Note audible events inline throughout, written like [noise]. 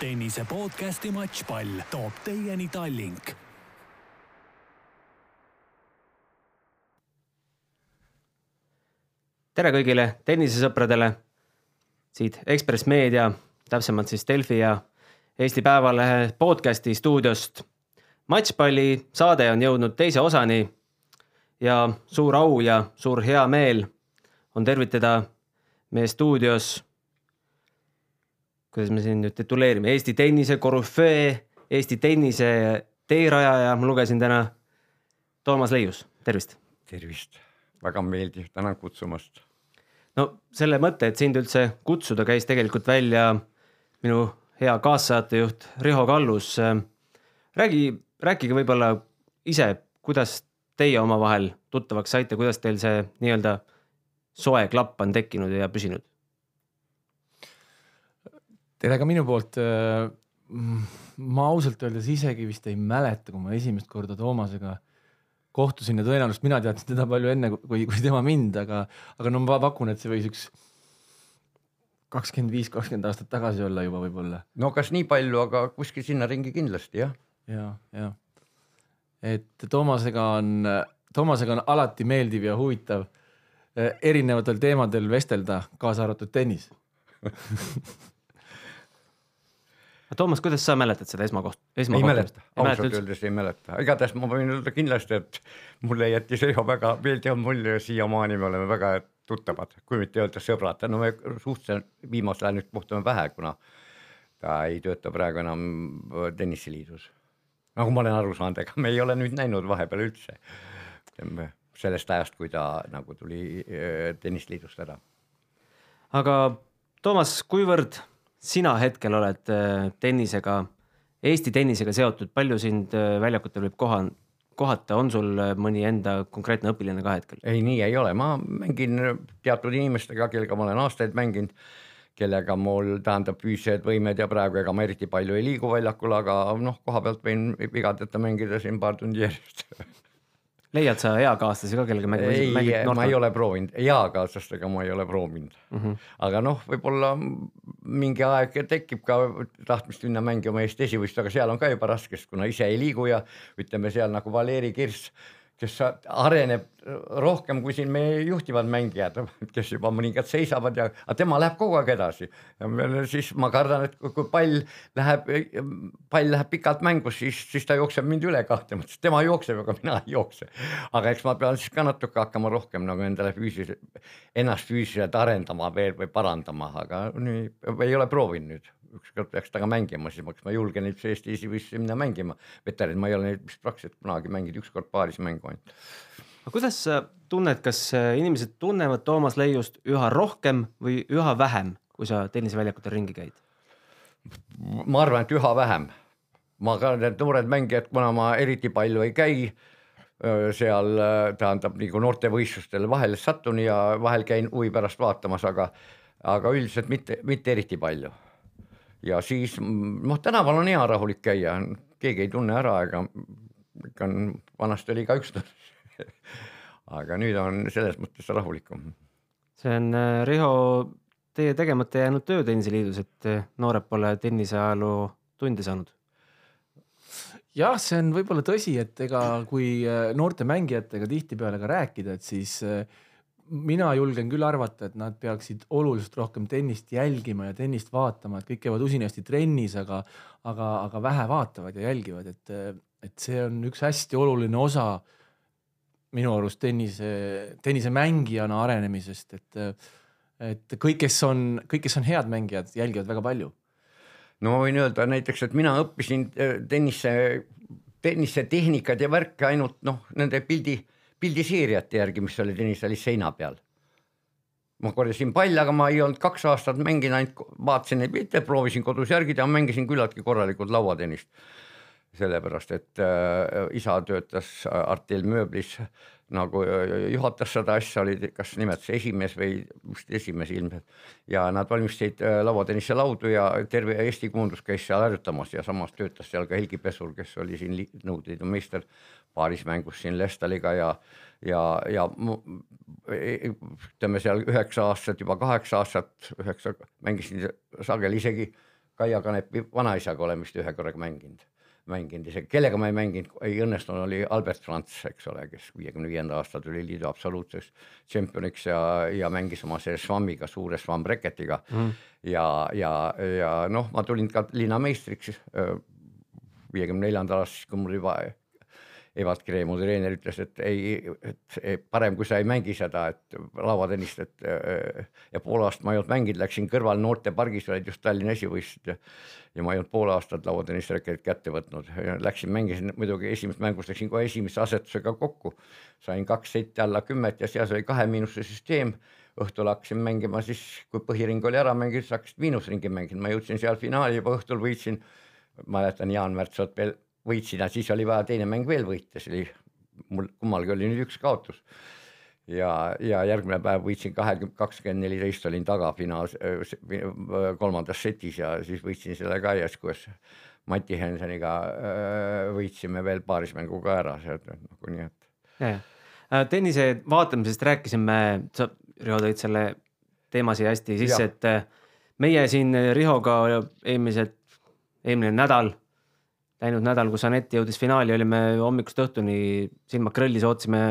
tennise podcasti Matšpall toob teieni Tallink. tere kõigile tennisesõpradele siit Ekspress Meedia, täpsemalt siis Delfi ja Eesti Päevalehe podcasti stuudiost. matšpalli saade on jõudnud teise osani ja suur au ja suur heameel on tervitada meie stuudios kuidas me siin nüüd tituleerime, Eesti tennise korüfee, Eesti tennise teerajaja, ma lugesin täna. Toomas Leius, tervist. tervist, väga meeldiv, tänan kutsumast. no selle mõte, et sind üldse kutsuda, käis tegelikult välja minu hea kaassaatejuht Riho Kallus. räägi, rääkige võib-olla ise, kuidas teie omavahel tuttavaks saite, kuidas teil see nii-öelda soe klapp on tekkinud ja püsinud? Tere ka minu poolt. Äh, ma ausalt öeldes isegi vist ei mäleta, kui ma esimest korda Toomasega kohtusin ja tõenäoliselt mina teadsin teda palju enne kui, kui tema mind, aga, aga no ma pakun, et see võis üks kakskümmend viis, kakskümmend aastat tagasi olla juba võib-olla. no kas nii palju, aga kuskil sinna ringi kindlasti jah. ja, ja et Toomasega on, Toomasega on alati meeldiv ja huvitav äh, erinevatel teemadel vestelda, kaasa arvatud tennis [laughs] Toomas, kuidas sa mäletad seda esmakoht-? ei mäleta, ausalt öeldes ei mäleta, igatahes ma võin öelda kindlasti, et mulle jättis Riho väga meeldiv mulje ja siiamaani me oleme väga tuttavad, kui mitte öelda sõbrad, no me suhteliselt viimasel ajal nüüd kohtume vähe, kuna ta ei tööta praegu enam tenniseliidus. nagu ma olen aru saanud, ega me ei ole nüüd näinud vahepeal üldse sellest ajast, kui ta nagu tuli äh, tennisliidust ära. aga Toomas, kuivõrd sina hetkel oled äh, tennisega, Eesti tennisega seotud, palju sind äh, väljakutel võib koha, kohata, on sul äh, mõni enda konkreetne õpilane ka hetkel? ei, nii ei ole, ma mängin teatud inimestega, kellega ma olen aastaid mänginud, kellega mul tähendab füüsilised võimed ja praegu ega ma eriti palju ei liigu väljakul, aga noh, koha pealt võin vigadeta mängida siin paar tundi järjest [laughs] leiad sa eakaaslasi ka, kellega mängid? ei, ma ei ole proovinud, eakaaslastega ma ei ole proovinud mm. -hmm. aga noh, võib-olla mingi aeg tekib ka tahtmist minna mängima Eesti esivõistlust, aga seal on ka juba raske, sest kuna ise ei liigu ja ütleme seal nagu Valeri Kirss kes areneb rohkem kui siin meie juhtivad mängijad, [laughs] kes juba mõningad seisavad ja, aga tema läheb kogu aeg edasi. siis ma kardan, et kui pall läheb, pall läheb pikalt mängu, siis, siis ta jookseb mind üle kahtlemata, tema jookseb, aga mina ei jookse. aga eks ma pean siis ka natuke hakkama rohkem nagu endale füüsiliselt, ennast füüsiliselt arendama veel või parandama, aga nii ei ole proovinud nüüd ükskord peaks temaga mängima, siis ma, kas ma julgen üldse Eesti esivõistlusse minna mängima. veteranid, ma ei ole neid vist praktiliselt kunagi mänginud, ükskord paaris mängu ainult. aga kuidas sa tunned, kas äh, inimesed tunnevad Toomas Leiust üha rohkem või üha vähem, kui sa tenniseväljakutel ringi käid? ma arvan, et üha vähem. ma ka need noored mängijad, kuna ma eriti palju ei käi seal tähendab nagu noortevõistlustel vahel sattun ja vahel käin huvi pärast vaatamas, aga, aga üldiselt mitte, mitte eriti palju ja siis noh, tänaval on hea rahulik käia, keegi ei tunne ära ega ikka on, vanasti oli ka üks [laughs] aga nüüd on selles mõttes rahulikum. see on äh, Riho, teie tegemata jäänud töö Tenniseliidus, et äh, noored pole tenniseajaloo tunde saanud. Jah, see on võib-olla tõsi, et ega kui äh, noorte mängijatega tihtipeale ka rääkida, et siis äh, mina julgen küll arvata, et nad peaksid oluliselt rohkem tennist jälgima ja tennist vaatama, et kõik käivad usinasti trennis, aga, aga, aga vähe vaatavad ja jälgivad, et, et see on üks hästi oluline osa minu arust tennise, tennisemängijana arenemisest, et, et kõik, kes on, kõik, kes on head mängijad, jälgivad väga palju. no ma võin öelda näiteks, et mina õppisin äh, tennise, tennise tehnikat ja värke ainult noh, nende pildi pildiseeriate järgi, mis oli tennisalis seina peal. ma korjasin palle, aga ma ei olnud kaks aastat mänginud, ainult vaatasin neid pilte, proovisin kodus järgida, mängisin küllaltki korralikult lauatennist. sellepärast, et äh, isa töötas Artel mööblis nagu juhatas seda asja, oli kas nimetas esimees või vist esimees ilmselt. ja nad valmistasid äh, lauatennise laudu ja terve Eesti koondus käis seal harjutamas ja samas töötas seal ka Helgi Pesur, kes oli siin Nõukogude Liidu meister paaris mängus siin Lestaliga ja, ja, ja e, ütleme seal üheksa aastat, juba kaheksa aastat, üheksa, mängisin sageli isegi Kaia Kanepi vanaisaga olen vist ühe korraga mänginud, mänginud isegi, kellega ma ei mänginud, ei õnnestunud, oli Albert Franz, eks ole, kes viiekümne viienda aasta tuli liidu absoluutseks tšempioniks ja, ja mängis oma selle Schwammiga, suure Schwamm reketiga mm. ja, ja, ja noh, ma tulin ka linnameistriks viiekümne neljandal aastal, kui mul juba Evald Kree, mu treener ütles, et ei, et parem, kui sa ei mängi seda, et lauatennist, et ja pool aastat ma ei olnud mänginud, läksin kõrval noortepargis, olid just Tallinna esivõistlused ja, ja ma ei olnud pool aastat lauatennisraketit kätte võtnud, läksin, mängisin muidugi esimest mängust läksin kohe esimese asetusega kokku, sain kaks setti alla kümmet ja seal oli kahe miinuse süsteem. Õhtul hakkasin mängima siis, kui põhiring oli ära mängitud, siis hakkasid miinusringi mängima, ma jõudsin seal finaali juba õhtul võitsin. mäletan, Jaan Märtsot veel võitsin ja siis oli vaja teine mäng veel võita, see oli mul kummalgi oli nüüd üks kaotus. ja, ja järgmine päev võitsin kahekümne, kakskümmend neliteist olin taga finaals, kolmandas setis ja siis võitsin selle ka kuidas Mati Hensoniga võitsime veel paarismänguga ära, see nagu nii et. Äh, tennise vaatamisest rääkisime, sa Riho tõid selle teema siia hästi sisse, et äh, meie siin Rihoga eelmised, eelmine nädal läinud nädal, kus Anett jõudis finaali, olime hommikust õhtuni silmad krõllis, ootasime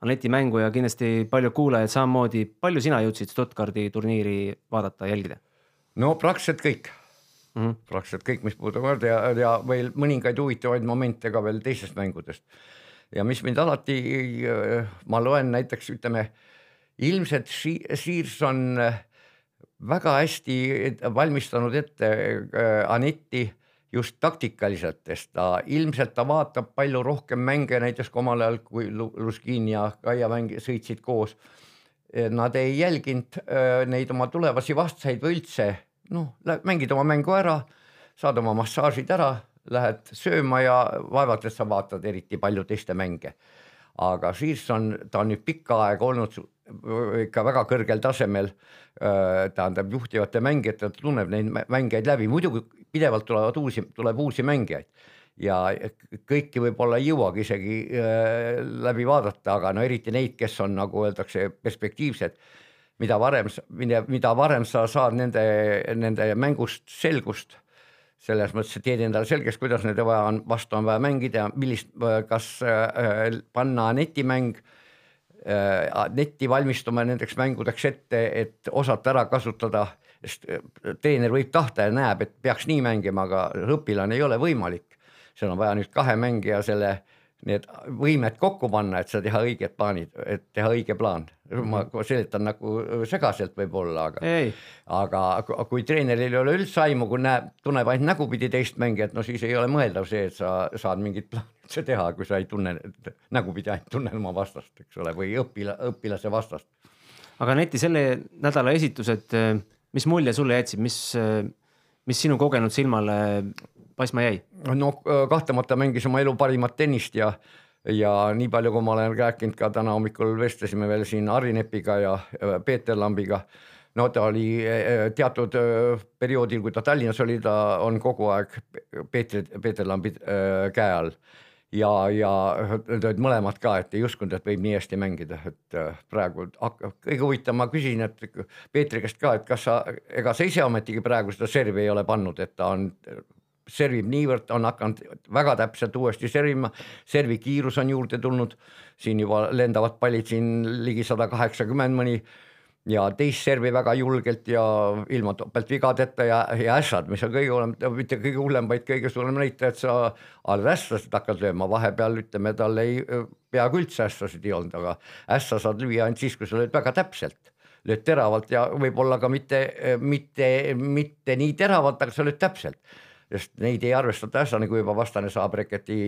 Aneti mängu ja kindlasti paljud kuulajad samamoodi. palju sina jõudsid Stuttgardi turniiri vaadata, jälgida? no praktiliselt kõik mm, -hmm. praktiliselt kõik, mis puudutab ja, ja veel mõningaid huvitavaid momente ka veel teistest mängudest. ja mis mind alati, ma loen näiteks ütleme ilmselt Siirs on väga hästi valmistanud ette äh, Anetti just taktikaliselt, sest ta ilmselt ta vaatab palju rohkem mänge, näiteks kui omal ajal, kui Luskin ja Kaia mängi-, sõitsid koos. Nad ei jälginud äh, neid oma tulevasi vastaseid või üldse noh, mängid oma mängu ära, saad oma massaažid ära, lähed sööma ja vaevalt, et sa vaatad eriti palju teiste mänge. aga siis on, ta on nüüd pikka aega olnud ikka väga kõrgel tasemel. Äh, tähendab juhtivate mängijate, tunneb neid mängijaid läbi, muidugi pidevalt tulevad uusi, tuleb uusi mängijaid ja kõiki võib-olla ei jõuagi isegi äh, läbi vaadata, aga no eriti neid, kes on nagu öeldakse perspektiivsed. mida varem, mida varem sa saad nende, nende mängust selgust, selles mõttes, et teed endale selgeks, kuidas nende vaja on, vastu on vaja mängida, millist, kas äh, panna netimäng äh,, netti valmistuma nendeks mängudeks ette, et osata ära kasutada sest äh, treener võib tahta ja näeb, et peaks nii mängima, aga õpilane ei ole võimalik. seal on vaja nüüd kahe mängija selle, need võimed kokku panna, et sa teha õiged plaanid, et teha õige plaan. ma mhm. seletan nagu segaselt võib-olla, aga, aga kui treeneril ei ole üldse aimu, kui näeb, tunneb ainult nägupidi teist mängijat, no siis ei ole mõeldav see, et sa saad mingit plaani üldse teha, kui sa ei tunne nägupidi ainult tunned oma vastast, eks ole, või õpila, õpilase vastast. aga Neti selle nädala esitused mis mulje sulle jätsid, mis, mis sinu kogenud silmale paistma jäi? no kahtlemata mängis oma elu parimat tennist ja, ja nii palju, kui ma olen rääkinud ka täna hommikul vestlesime veel siin Harri Nepiga ja Peeter Lambiga. no ta oli teatud perioodil, kui ta Tallinnas oli, ta on kogu aeg Peeter, Peeter Lambi käe all ja, ja need mõlemad ka, et ei uskunud, et võib nii hästi mängida, et äh, praegu hakkab, kõige huvitavam, ma küsin, et Peetri käest ka, et kas sa, ega sa ise ometigi praegu seda servi ei ole pannud, et ta on, servib niivõrd, on hakanud väga täpselt uuesti servima, servi kiirus on juurde tulnud, siin juba lendavad pallid siin ligi sada kaheksakümmend mõni ja teist servi väga julgelt ja ilma topeltvigadeta ja, ja ässad, mis on kõige hullem, mitte kõige hullem, vaid kõige suurem näitaja, et sa alles ässasid hakkad lööma, vahepeal ütleme, tal ei, peaaegu üldse ässasid ei olnud, aga ässa saad lüüa ainult siis, kui sa lööd väga täpselt. lööd teravalt ja võib-olla ka mitte, mitte, mitte nii teravalt, aga sa lööd täpselt sest neid ei arvestata äsja, kui juba vastane saab reketi,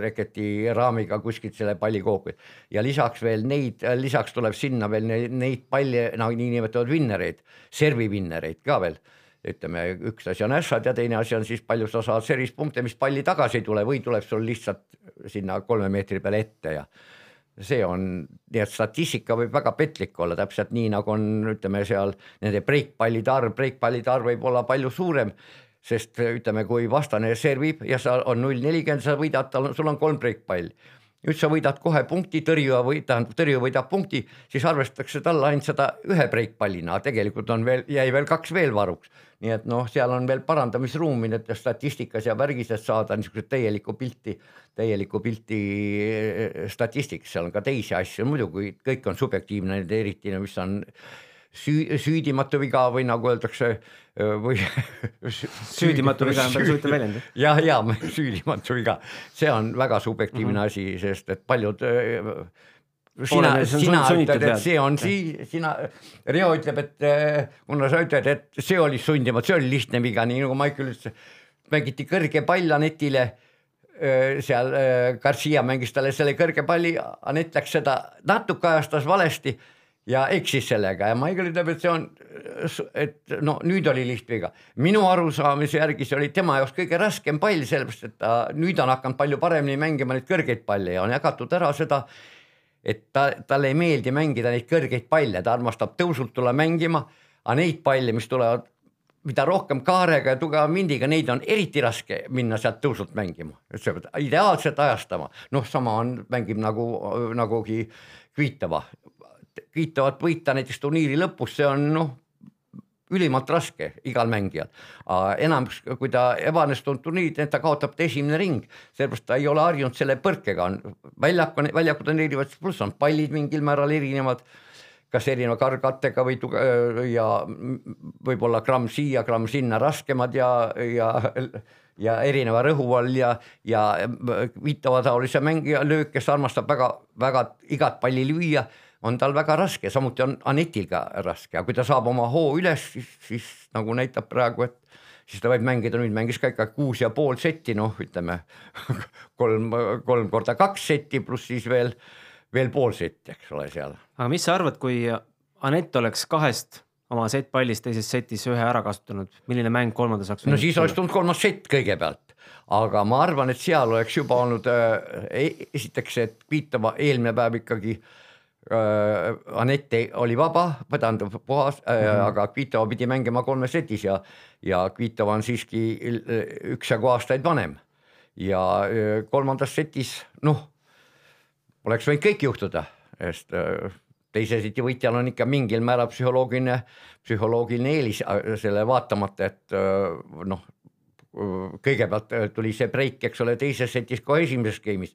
reketi raamiga kuskilt selle palli kooku. ja lisaks veel neid, lisaks tuleb sinna veel neid, neid palle nagu no, niinimetatud vinnereid, servivinnereid ka veel ütleme, üks asi on ässad ja teine asi on siis palju sa saad servispunkte, mis palli tagasi ei tule või tuleb sul lihtsalt sinna kolme meetri peale ette ja see on, nii et statistika võib väga petlik olla, täpselt nii nagu on, ütleme seal nende breikpallide arv, breikpallide arv võib olla palju suurem sest ütleme, kui vastane servib ja sa on null nelikümmend, sa võidad, tal, sul on kolm breikpalli nüüd sa võidad kohe punkti, tõrjuja või tähendab, tõrjuja võidab punkti, siis arvestatakse talle ainult seda ühe breikpallina, tegelikult on veel, jäi veel kaks veel varuks. nii et noh, seal on veel parandamisruumi nüüd statistikas ja värgis, et saada niisugust täielikku pilti, täielikku pilti eh, statistikas, seal on ka teisi asju, muidugi kõik on subjektiivne, eriti no mis on süü-, süüdimatu viga või nagu öeldakse või [laughs] süüdimatu viga on päris huvitav väljend. jah, ja [laughs] süüdimatu viga, see on väga subjektiivne mm -hmm. asi, sest et paljud sina, sina ütled, et see on sii-, sina, Riho ütleb, et kuna sa ütled, et see oli sundimatu, see oli lihtne viga, nii nagu Maicel ütles, mängiti kõrge pall Anetile seal Garcia mängis talle selle kõrge palli, Anett läks seda natuke ajastas valesti ja eksis sellega. Ja Maigel ütleb, et see on, et no nüüd oli lihtviga. minu arusaamise järgi see oli tema jaoks kõige raskem pall, sellepärast et ta nüüd on hakanud palju paremini mängima neid kõrgeid palle ja on jagatud ära seda, et ta, talle ei meeldi mängida neid kõrgeid palle, ta armastab tõusult tulla mängima, aga neid palle, mis tulevad mida rohkem kaarega ja tugeva vindiga, neid on eriti raske minna sealt tõusult mängima, ideaalselt ajastama, noh, sama on, mängib nagu, nagugi Kvitova kiitavat võita näiteks turniiri lõpus, see on noh, ülimalt raske igal mängijal. enam, kui ta ebaõnnestunud turniiridel, ta kaotab ta esimene ring, sellepärast ta ei ole harjunud selle põrkega, on väljak on, väljakud on erinevad, pluss on pallid mingil määral erinevad. Kas erineva kargkattega või tuge- ja võib-olla gramm siia, gramm sinna raskemad ja, ja ja erineva rõhu all ja, ja viitavataolise mängija löök, kes armastab väga-väga igat palli lüüa on tal väga raske, samuti on Anetil ka raske, aga kui ta saab oma hoo üles, siis, siis nagu näitab praegu, et siis ta võib mängida, nüüd mängis ka ikka kuus ja pool setti, noh, ütleme [laughs] kolm, kolm korda kaks setti pluss siis veel, veel pool setti, eks ole, seal. aga mis sa arvad, kui Anett oleks kahest oma sett-pallist teises setis ühe ära kasutanud, milline mäng kolmandas oleks? no siis oleks tulnud kolmas sett kõigepealt, aga ma arvan, et seal oleks juba olnud äh, esiteks, et Kvitova eelmine päev ikkagi Äh, Anett oli vaba, tähendab puhas äh, mm, -hmm. aga Kvitova pidi mängima kolmes setis ja, ja Kvitova on siiski üksjagu aastaid vanem. ja äh, kolmandas setis noh, oleks võinud kõik juhtuda, sest teise seti võitjal on ikka mingil määral psühholoogiline, psühholoogiline eelis selle vaatamata, et noh, kõigepealt äh, tuli see breik, eks ole, teises setis kohe esimeses game'is.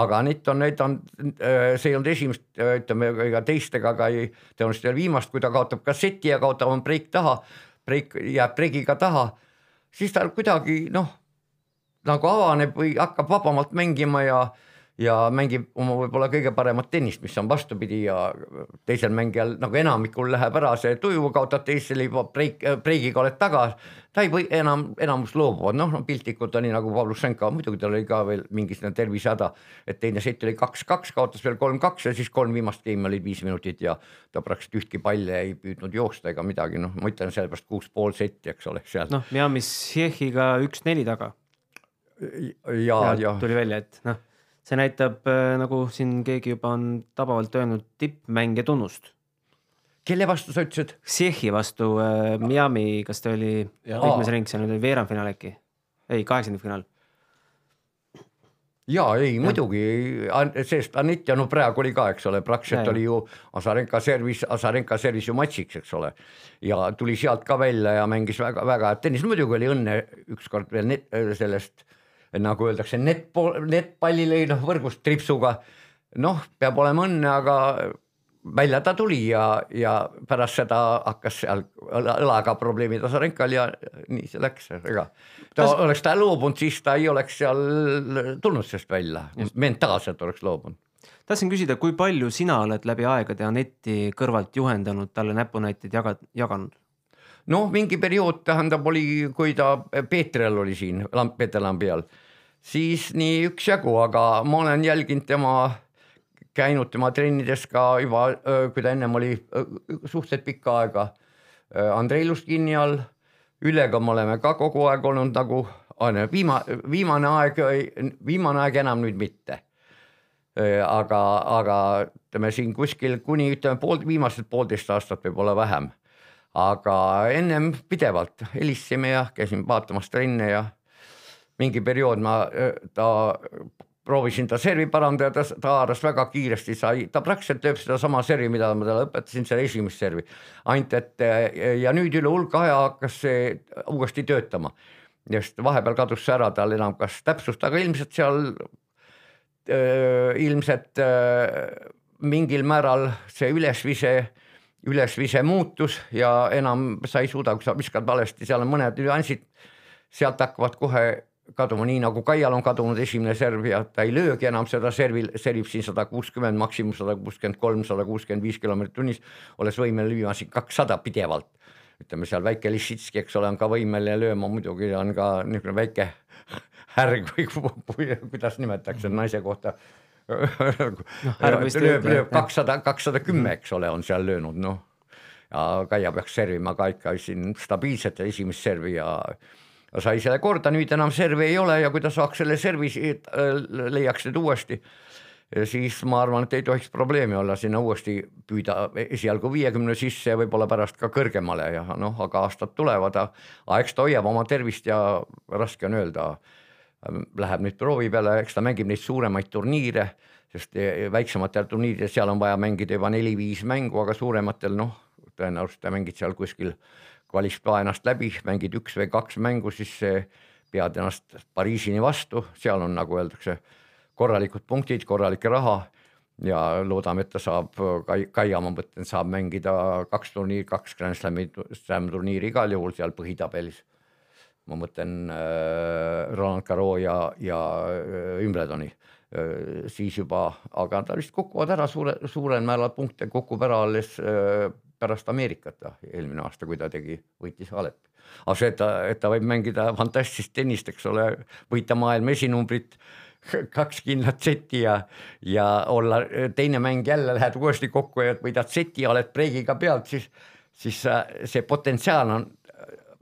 aga nüüd on, nüüd on, äh, see ei olnud esimest, äh, ütleme ega teist ega ka ei, tõenäoliselt ei ole viimast, kui ta kaotab kasseti ja kaotab oma breik taha, breik jääb breigiga taha, siis ta kuidagi noh, nagu avaneb või hakkab vabamalt mängima ja ja mängib oma võib-olla kõige paremat tennist, mis on vastupidi ja teisel mängijal nagu enamikul läheb ära see tuju, kaotad teisele juba breik, breigiga oled taga. ta ei või enam, enamus loobuvad, noh no, piltlikult oli nagu Pavlušenko, muidugi tal oli ka veel mingisugune tervisehäda, et teine sett oli kaks-kaks, kaotas veel kolm-kaks ja siis kolm viimast geimi olid viis minutit ja ta praktiliselt ühtki palli ei püüdnud joosta ega midagi, noh, ma ütlen sellepärast kuus pool setti, eks ole, seal. noh, Miami's Tšehhiga üks-neli taga. ja, ja, ja. tuli välja, et noh see näitab äh, nagu siin keegi juba on tabavalt öelnud, tippmängija tunnust. kelle vastu sa ütlesid? Tšehhi vastu äh, Miami, kas ta oli liikmesring, see oli veerandfinaal äkki? ei, kaheksandikfinaal ja ei muidugi, sest Anett ja no praegu oli ka, eks ole, praktiliselt ja, oli ju Azarenka servis, Azarenka servis ju matšiks, eks ole. ja tuli sealt ka välja ja mängis väga-väga head tennist, muidugi oli õnne ükskord veel sellest nagu öeldakse, netpool, netpalli lõi noh võrgust tripsuga. noh, peab olema õnne, aga välja ta tuli ja, ja pärast seda hakkas seal õlaga probleemid Azarenkal ja nii see läks, ega ta Kas... oleks ta loobunud, siis ta ei oleks seal tulnud sellest välja, mentaalselt oleks loobunud tahtsin küsida, kui palju sina oled läbi aegade Anetti kõrvalt juhendanud, talle näpunäiteid jaga, jaganud? Noh, mingi periood tähendab, oli, kui ta Peetril oli siin Peeter Lambi all, siis nii üksjagu, aga ma olen jälginud tema, käinud tema trennides ka juba, kui ta ennem oli suhteliselt pikka aega Andrei Luskini all. Ülega me oleme ka kogu aeg olnud nagu viima-, viimane aeg, viimane aeg enam nüüd mitte aga, aga ütleme siin kuskil kuni ütleme pool, viimased poolteist aastat võib-olla vähem aga ennem pidevalt helistasime ja käisime vaatamas trenne ja mingi periood ma, ta proovisin ta servi parandada, ta haaras väga kiiresti, sai, ta praktiliselt teeb sedasama servi, mida ma talle õpetasin, selle esimest servi. ainult et ja nüüd üle hulka aja hakkas see uuesti töötama. just vahepeal kadus see ära, tal enam kas täpsust, aga ilmselt seal äh, ilmselt äh, mingil määral see ülesvise ülesvise muutus ja enam sa ei suuda, kui sa viskad valesti, seal on mõned nüansid, sealt hakkavad kohe kaduma, nii nagu Kaial on kadunud esimene serv ja ta ei löögi enam seda servil, servib siin sada kuuskümmend, maksimum sada kuuskümmend kolm, sada kuuskümmend viis kilomeetrit tunnis, olles võimeline lüüa siin kakssada pidevalt. ütleme seal väike Lišitski, eks ole, on ka võimeline lööma, muidugi on ka niisugune väike [laughs] härg või kuidas nimetatakse naise kohta lööb, lööb kakssada, kakssada kümme, eks ole, on seal löönud, noh. ja Kaia peaks servima ka ikka siin stabiilselt esimest servi ja sai selle korda, nüüd enam servi ei ole ja kui ta saaks selle servi, äh, leiaks nüüd uuesti, siis ma arvan, et ei tohiks probleemi olla sinna uuesti püüda esialgu viiekümne sisse ja võib-olla pärast ka kõrgemale ja noh, aga aastad tulevad, aga eks ta hoiab oma tervist ja raske on öelda läheb nüüd proovi peale, eks ta mängib neid suuremaid turniire, sest väiksematel turniiridel, seal on vaja mängida juba neli-viis mängu, aga suurematel noh, tõenäoliselt mängid seal kuskil kvalifikaa ennast läbi, mängid üks või kaks mängu, siis pead ennast Pariisini vastu, seal on nagu öeldakse, korralikud punktid, korralik raha ja loodame, et ta saab, Kaia, ma mõtlen, saab mängida kaks turniiri, kaks Grand Slami, Slam turniiri igal juhul seal põhitabelis ma mõtlen äh, Roland Garros ja, ja äh, Wimbledoni äh,, siis juba, aga ta vist kukuvad ära suure, suurel määral punkte kukub ära alles äh, pärast Ameerikat eelmine aasta, kui ta tegi, võitis Alepi. aga see, et ta, et ta võib mängida fantastilist tennist, eks ole, võita maailma esinumbrit kaks kindlat seti ja, ja olla teine mäng jälle lähed uuesti kokku ja võidad seti ja oled breigiga pealt, siis, siis äh, see potentsiaal on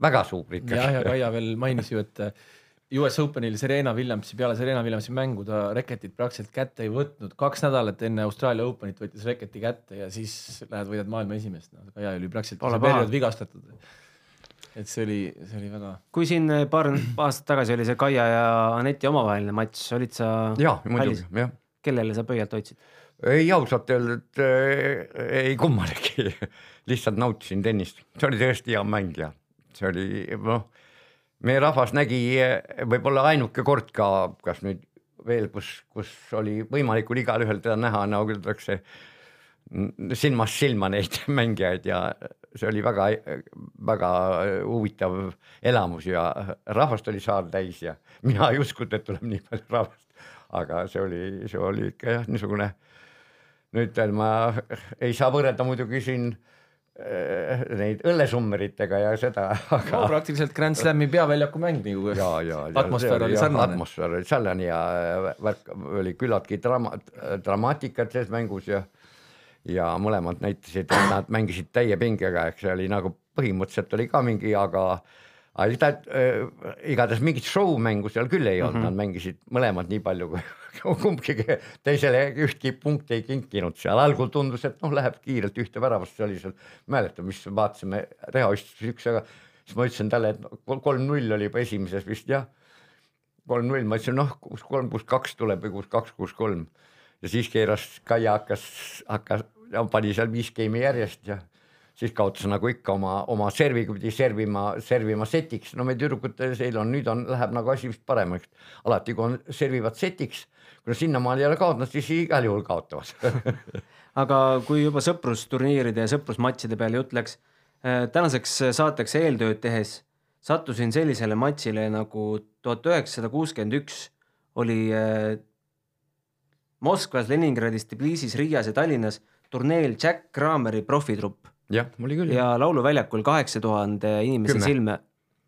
väga suur ikka. jah, ja Kaia veel mainis ju, et äh, US Openil Serena Williamsi, peale Serena Williamsi mängu ta reketit praktiliselt kätte ei võtnud, kaks nädalat enne Austraalia Openit võttis reketi kätte ja siis lähed võidad maailma esimest no,. Kaia oli praktiliselt see periood vigastatud. et see oli, see oli väga. kui siin äh, [clears throat] paar aastat tagasi oli see Kaia ja Aneti omavaheline matš, olid sa? jaa, muidugi, jah. kellele sa pöialt hoidsid? ei ausalt öeldes äh, ei kummalegi [laughs] lihtsalt nautisin tennist, see oli tõesti hea mäng ja see oli noh, meie rahvas nägi võib-olla ainuke kord ka, kas nüüd veel, kus, kus oli võimalikul igalühel teda näha, nagu öeldakse, silmast silma neid [laughs] mängijaid ja see oli väga, väga huvitav elamus ja rahvast oli saal täis ja mina ei uskunud, et tuleb nii palju rahvast. aga see oli, see oli ikka jah, niisugune nüüd ma ei saa võrrelda muidugi siin Äh, neid õllesummeritega ja seda aga.... no praktiliselt Grand Slami peaväljaku mäng nagu. ja, ja, ja atmosfäär oli sarnane. atmosfäär oli sarnane ja äh, värk oli küllaltki drama, dramaatikat selles mängus ja ja mõlemad näitasid, et nad mängisid täie pingega, eks see oli nagu põhimõtteliselt oli ka mingi, aga aga ta äh, igatahes mingit show mängu seal küll ei olnud mm, -hmm. nad mängisid mõlemad nii palju kui [laughs] kumbki teisele ühtki punkti ei kinkinud, seal algul tundus, et noh, läheb kiirelt ühte väravast, see oli seal, mäletan, mis vaatasime, Reho istus üks, aga siis ma ütlesin talle, et kolm-null oli juba esimeses vist jah. kolm-null, ma ütlesin noh, kus kolm, kus kaks tuleb või kus kaks, kus kolm ja siis keeras, Kaia hakkas, hakkas, pani seal viis geimi järjest ja siis kaotas nagu ikka oma, oma servi, kui pidi servima, servima setiks, no meil tüdrukutel seal on, nüüd on, läheb nagu asi vist paremaks. alati, kui on, servivad setiks, kui nad sinnamaale ei ole kaotanud, siis igal juhul kaotavad. [laughs] Aga kui juba sõprusturniiride ja sõprusmatšide peale jutt läks, äh, tänaseks saateks eeltööd tehes sattusin sellisele matšile nagu tuhat üheksasada kuuskümmend üks oli äh, Moskvas, Leningradis, Tbilisis, Riias ja Tallinnas turneel Jack Krameri profitrupp jah, oli küll. ja Lauluväljakul kaheksa tuhande inimese silme,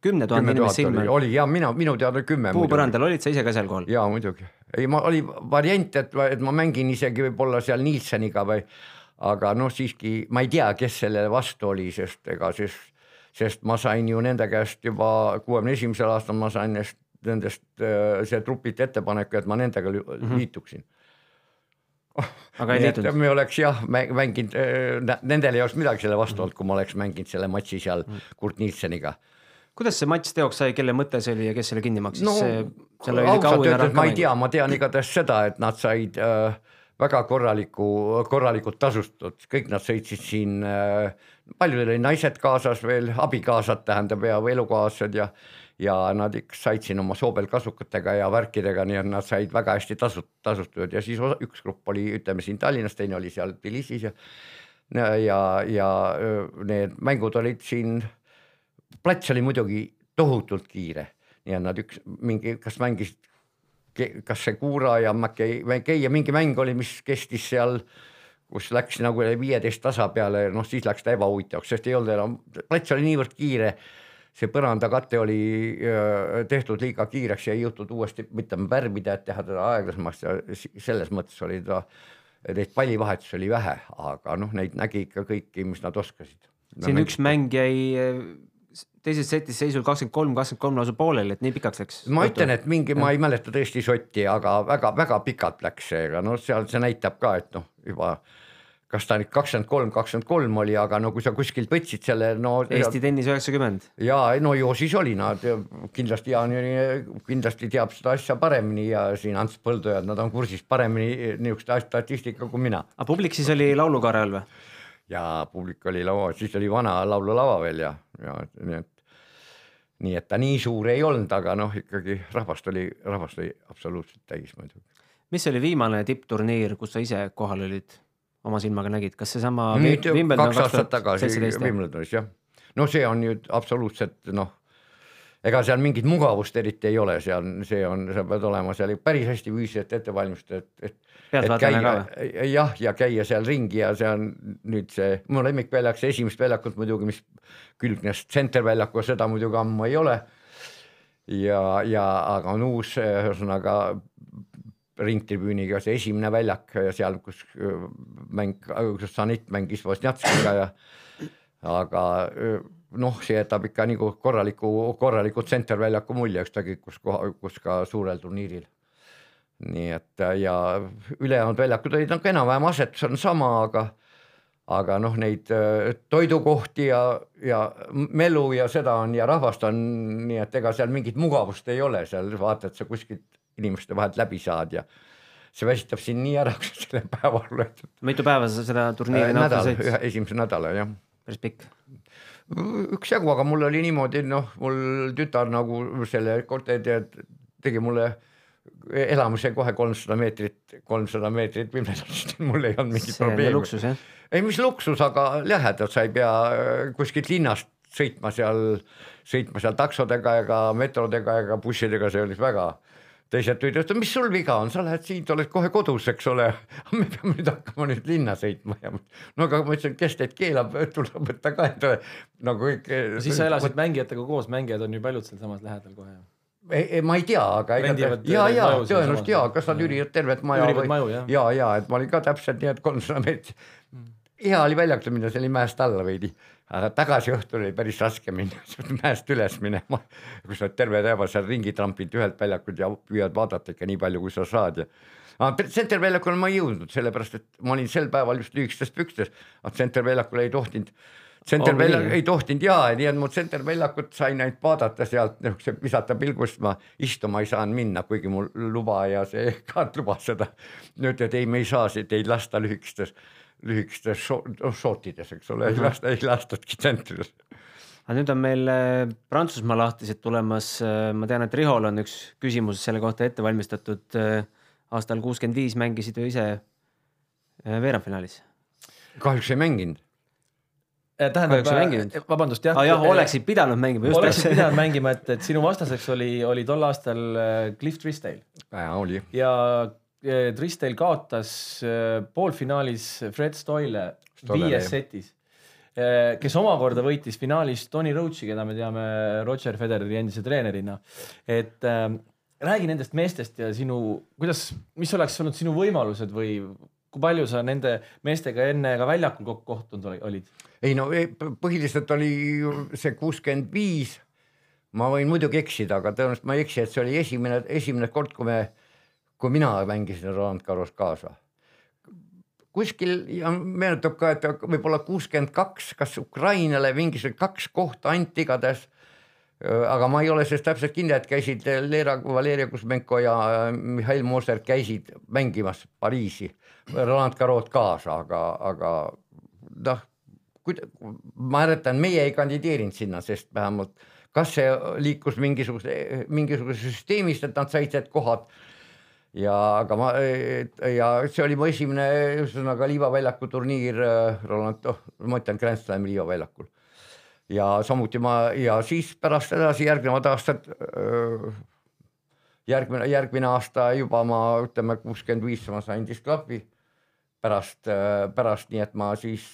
kümne tuhande inimese silme. oli ja mina, minu teada kümme. puupõrandal olid sa ise ka seal kohal? jaa, muidugi. ei, ma, oli variant, et, et ma mängin isegi võib-olla seal Nielseniga või aga noh, siiski ma ei tea, kes sellele vastu oli, sest ega siis, sest ma sain ju nende käest juba kuuekümne esimesel aastal ma sain nendest, nendest äh, see trupilt ettepaneku, et ma nendega mhm. liituksin mm. -hmm [laughs] aga ei liitunud? me oleks jah mänginud, nendel ei oleks midagi selle vastu olnud, kui ma oleks mänginud selle matši seal mm. Kurt Nielseniga. kuidas see matš teoks sai, kelle mõte see oli ja kes selle kinni maksis no ausalt öeldes ma ei tea, ma tean igatahes seda, et nad said äh, väga korraliku, korralikult tasustatud, kõik nad sõitsid siin äh,, paljudel oli naised kaasas veel, abikaasad tähendab ja elukaaslased ja ja nad ikka said siin oma soobelkasukatega ja värkidega, nii et nad said väga hästi tasut-, tasustatud ja siis osa, üks grupp oli, ütleme siin Tallinnas, teine oli seal Tbilisis ja ja, ja need mängud olid siin, plats oli muidugi tohutult kiire, et nad üks mingi, kas mängisid, kas see Kuura ja Mäkei, Mäkei ja mingi mäng oli, mis kestis seal kus läks nagu viieteist tasa peale, noh siis läks ta ebahuvitavaks, sest ei olnud enam, plats oli niivõrd kiire see põrandakate oli tehtud liiga kiireks ja ei jõutud uuesti, ütleme värvida, et teha teda aeglasemaks ja selles mõttes oli ta, neid pallivahetusi oli vähe, aga noh, neid nägi ikka kõiki, mis nad oskasid. siin no, üks mäng jäi teises setis seisul kakskümmend kolm, kakskümmend kolm lausa pooleli, et nii pikaks läks. ma ütlen, et mingi, ma ei mäleta tõesti sotti, aga väga-väga pikalt läks see, aga noh, seal see näitab ka, et noh, juba kas ta nüüd kakskümmend kolm, kakskümmend kolm oli, aga no kui sa kuskilt võtsid selle, no. Eesti tennis üheksakümmend. ja no ju siis oli nad kindlasti Jaan kindlasti teab seda asja paremini ja siin Ants Põldojad, nad on kursis paremini niisuguste statistikaga kui mina. aga publik siis oli laulukaare all või? ja publik oli laua, siis oli vana laululava veel ja, ja nii et nii et ta nii suur ei olnud, aga noh, ikkagi rahvast oli, rahvast oli absoluutselt täis muidugi. mis oli viimane tippturniir, kus sa ise kohal olid? Oma silmaga nägid, kas seesama nüüd kaks aastat tagasi Wimbledonis jah, no see on nüüd absoluutselt noh, ega seal mingit mugavust eriti ei ole, seal see on, sa pead olema seal päris hästi füüsiliselt ette valmistatud, et, et et käia jah, ja käia seal ringi ja see on nüüd see mu lemmikväljak, see esimest väljakut muidugi, mis külgnes tsenterväljaku, seda muidugi ammu ei ole. ja, ja aga on uus, ühesõnaga ringtribüüniga see esimene väljak ja seal, kus mäng, kus Sanit mängis Vosnjatskiga ja aga noh, see jätab ikka nagu korraliku, korraliku tsenterväljaku mulje, ükskõik kus koha, kus ka suurel turniiril. nii et ja ülejäänud väljakud olid nagu enam-vähem asetus on sama, aga aga noh, neid toidukohti ja, ja melu ja seda on ja rahvast on, nii et ega seal mingit mugavust ei ole, seal vaata, et sa kuskilt inimeste vahelt läbi saad ja see väsitab sind nii ära, [laughs] kui sa selle päeva oled. mitu päeva sa seda turniiri äh, ühe esimese nädala jah. päris pikk. üksjagu, aga mul oli niimoodi, noh, mul tütar nagu selle korteri tegi mulle elamise kohe kolmsada meetrit, kolmsada meetrit Wimbledonist, [laughs] mul ei olnud mingit probleemi. ei, mis luksus, aga lähedalt, sa ei pea äh, kuskilt linnast sõitma seal, sõitma seal taksodega ega metrodega ega bussidega, see oli väga teised tulid, ütlesid, mis sul viga on, sa lähed siit, oled kohe kodus, eks ole. [laughs] me peame nüüd hakkama nüüd linna sõitma ja no aga ma ütlesin, kes teid keelab, tuleb võtta ka endale nagu kõik. siis sa elasid mängijatega koos, mängijad on ju paljud sealsamas lähedal kohe ei, ei, ma ei tea, aga ja, ja tõenäoliselt ja, kas nad üürivad tervet maja üürivad või ja, ja, ja et ma olin ka täpselt nii, et kolmsada [laughs] meetrit. hea oli väljakule minna, see oli mäest alla veidi aga tagasi õhtul oli päris raske minna [laughs] mäest üles minema, kus oled terve päeva seal ringi trampinud ühelt väljakult ja püüad vaadata ikka nii palju, kui sa saad ja aga tsenterväljakule ma ei jõudnud, sellepärast et ma olin sel päeval just lühikestes pükstes, aga tsenterväljakule ei tohtinud tsenterväljak oh, ei tohtinud ja, nii et ma tsenterväljakut sain ainult vaadata sealt niisuguse visata pilgust, ma istuma ei saanud minna, kuigi mul luba ja see [laughs] kaart lubas seda. nüüd, et ei, me ei saa teid lasta lühikestes lühikestes šortides, eks ole, ei mhm. lasta, ei lastudki tsentrides. aga nüüd on meil äh, Prantsusmaa lahtised tulemas, äh, ma tean, et Rihol on üks küsimus selle kohta ette valmistatud. Äh, aastal kuuskümmend viis mängisid ju ise veerandfinaalis. kahjuks ei mänginud tähendab, vabandust jah ah,. jah, oleksid pidanud mängima. oleksid pidanud [laughs] mängima, et, et sinu vastaseks oli, oli tol aastal Cliff Trisdale. oli. ja Tristel kaotas äh, poolfinaalis Fred Stoile viies setis, äh, kes omakorda võitis finaalis Tony Roachi, keda me teame Roger Federeri endise treenerina. et äh, räägi nendest meestest ja sinu, kuidas, mis oleks olnud sinu võimalused või kui palju sa nende meestega enne ka väljakul kokku kohtunud olid? ei no põhiliselt oli see kuuskümmend viis. ma võin muidugi eksida, aga tõenäoliselt ma ei eksi, et see oli esimene, esimene kord, kui me kui mina mängisin Roland Garros kaasa. kuskil ja meenutab ka, et võib-olla kuuskümmend kaks, kas Ukrainale mingisugune kaks kohta anti igatahes aga ma ei ole sellest täpselt kindel, et käisid Lera, Valeria Kuzmenko ja äh, Mihhail Moser käisid mängimas Pariisi, Roland Garrot kaasa, aga, aga noh, ma mäletan, meie ei kandideerinud sinna, sest vähemalt kas see liikus mingisuguse, mingisuguse süsteemist, et nad said need kohad ja aga ma ja see oli mu esimene ühesõnaga liivaväljaku turniir Roland, oh ma ütlen Grand Slami liivaväljakul. ja samuti ma ja siis pärast edasi järgnevad aastad. järgmine, järgmine aasta juba ma ütleme kuuskümmend viis ma sain disklapi pärast, pärast, nii et ma siis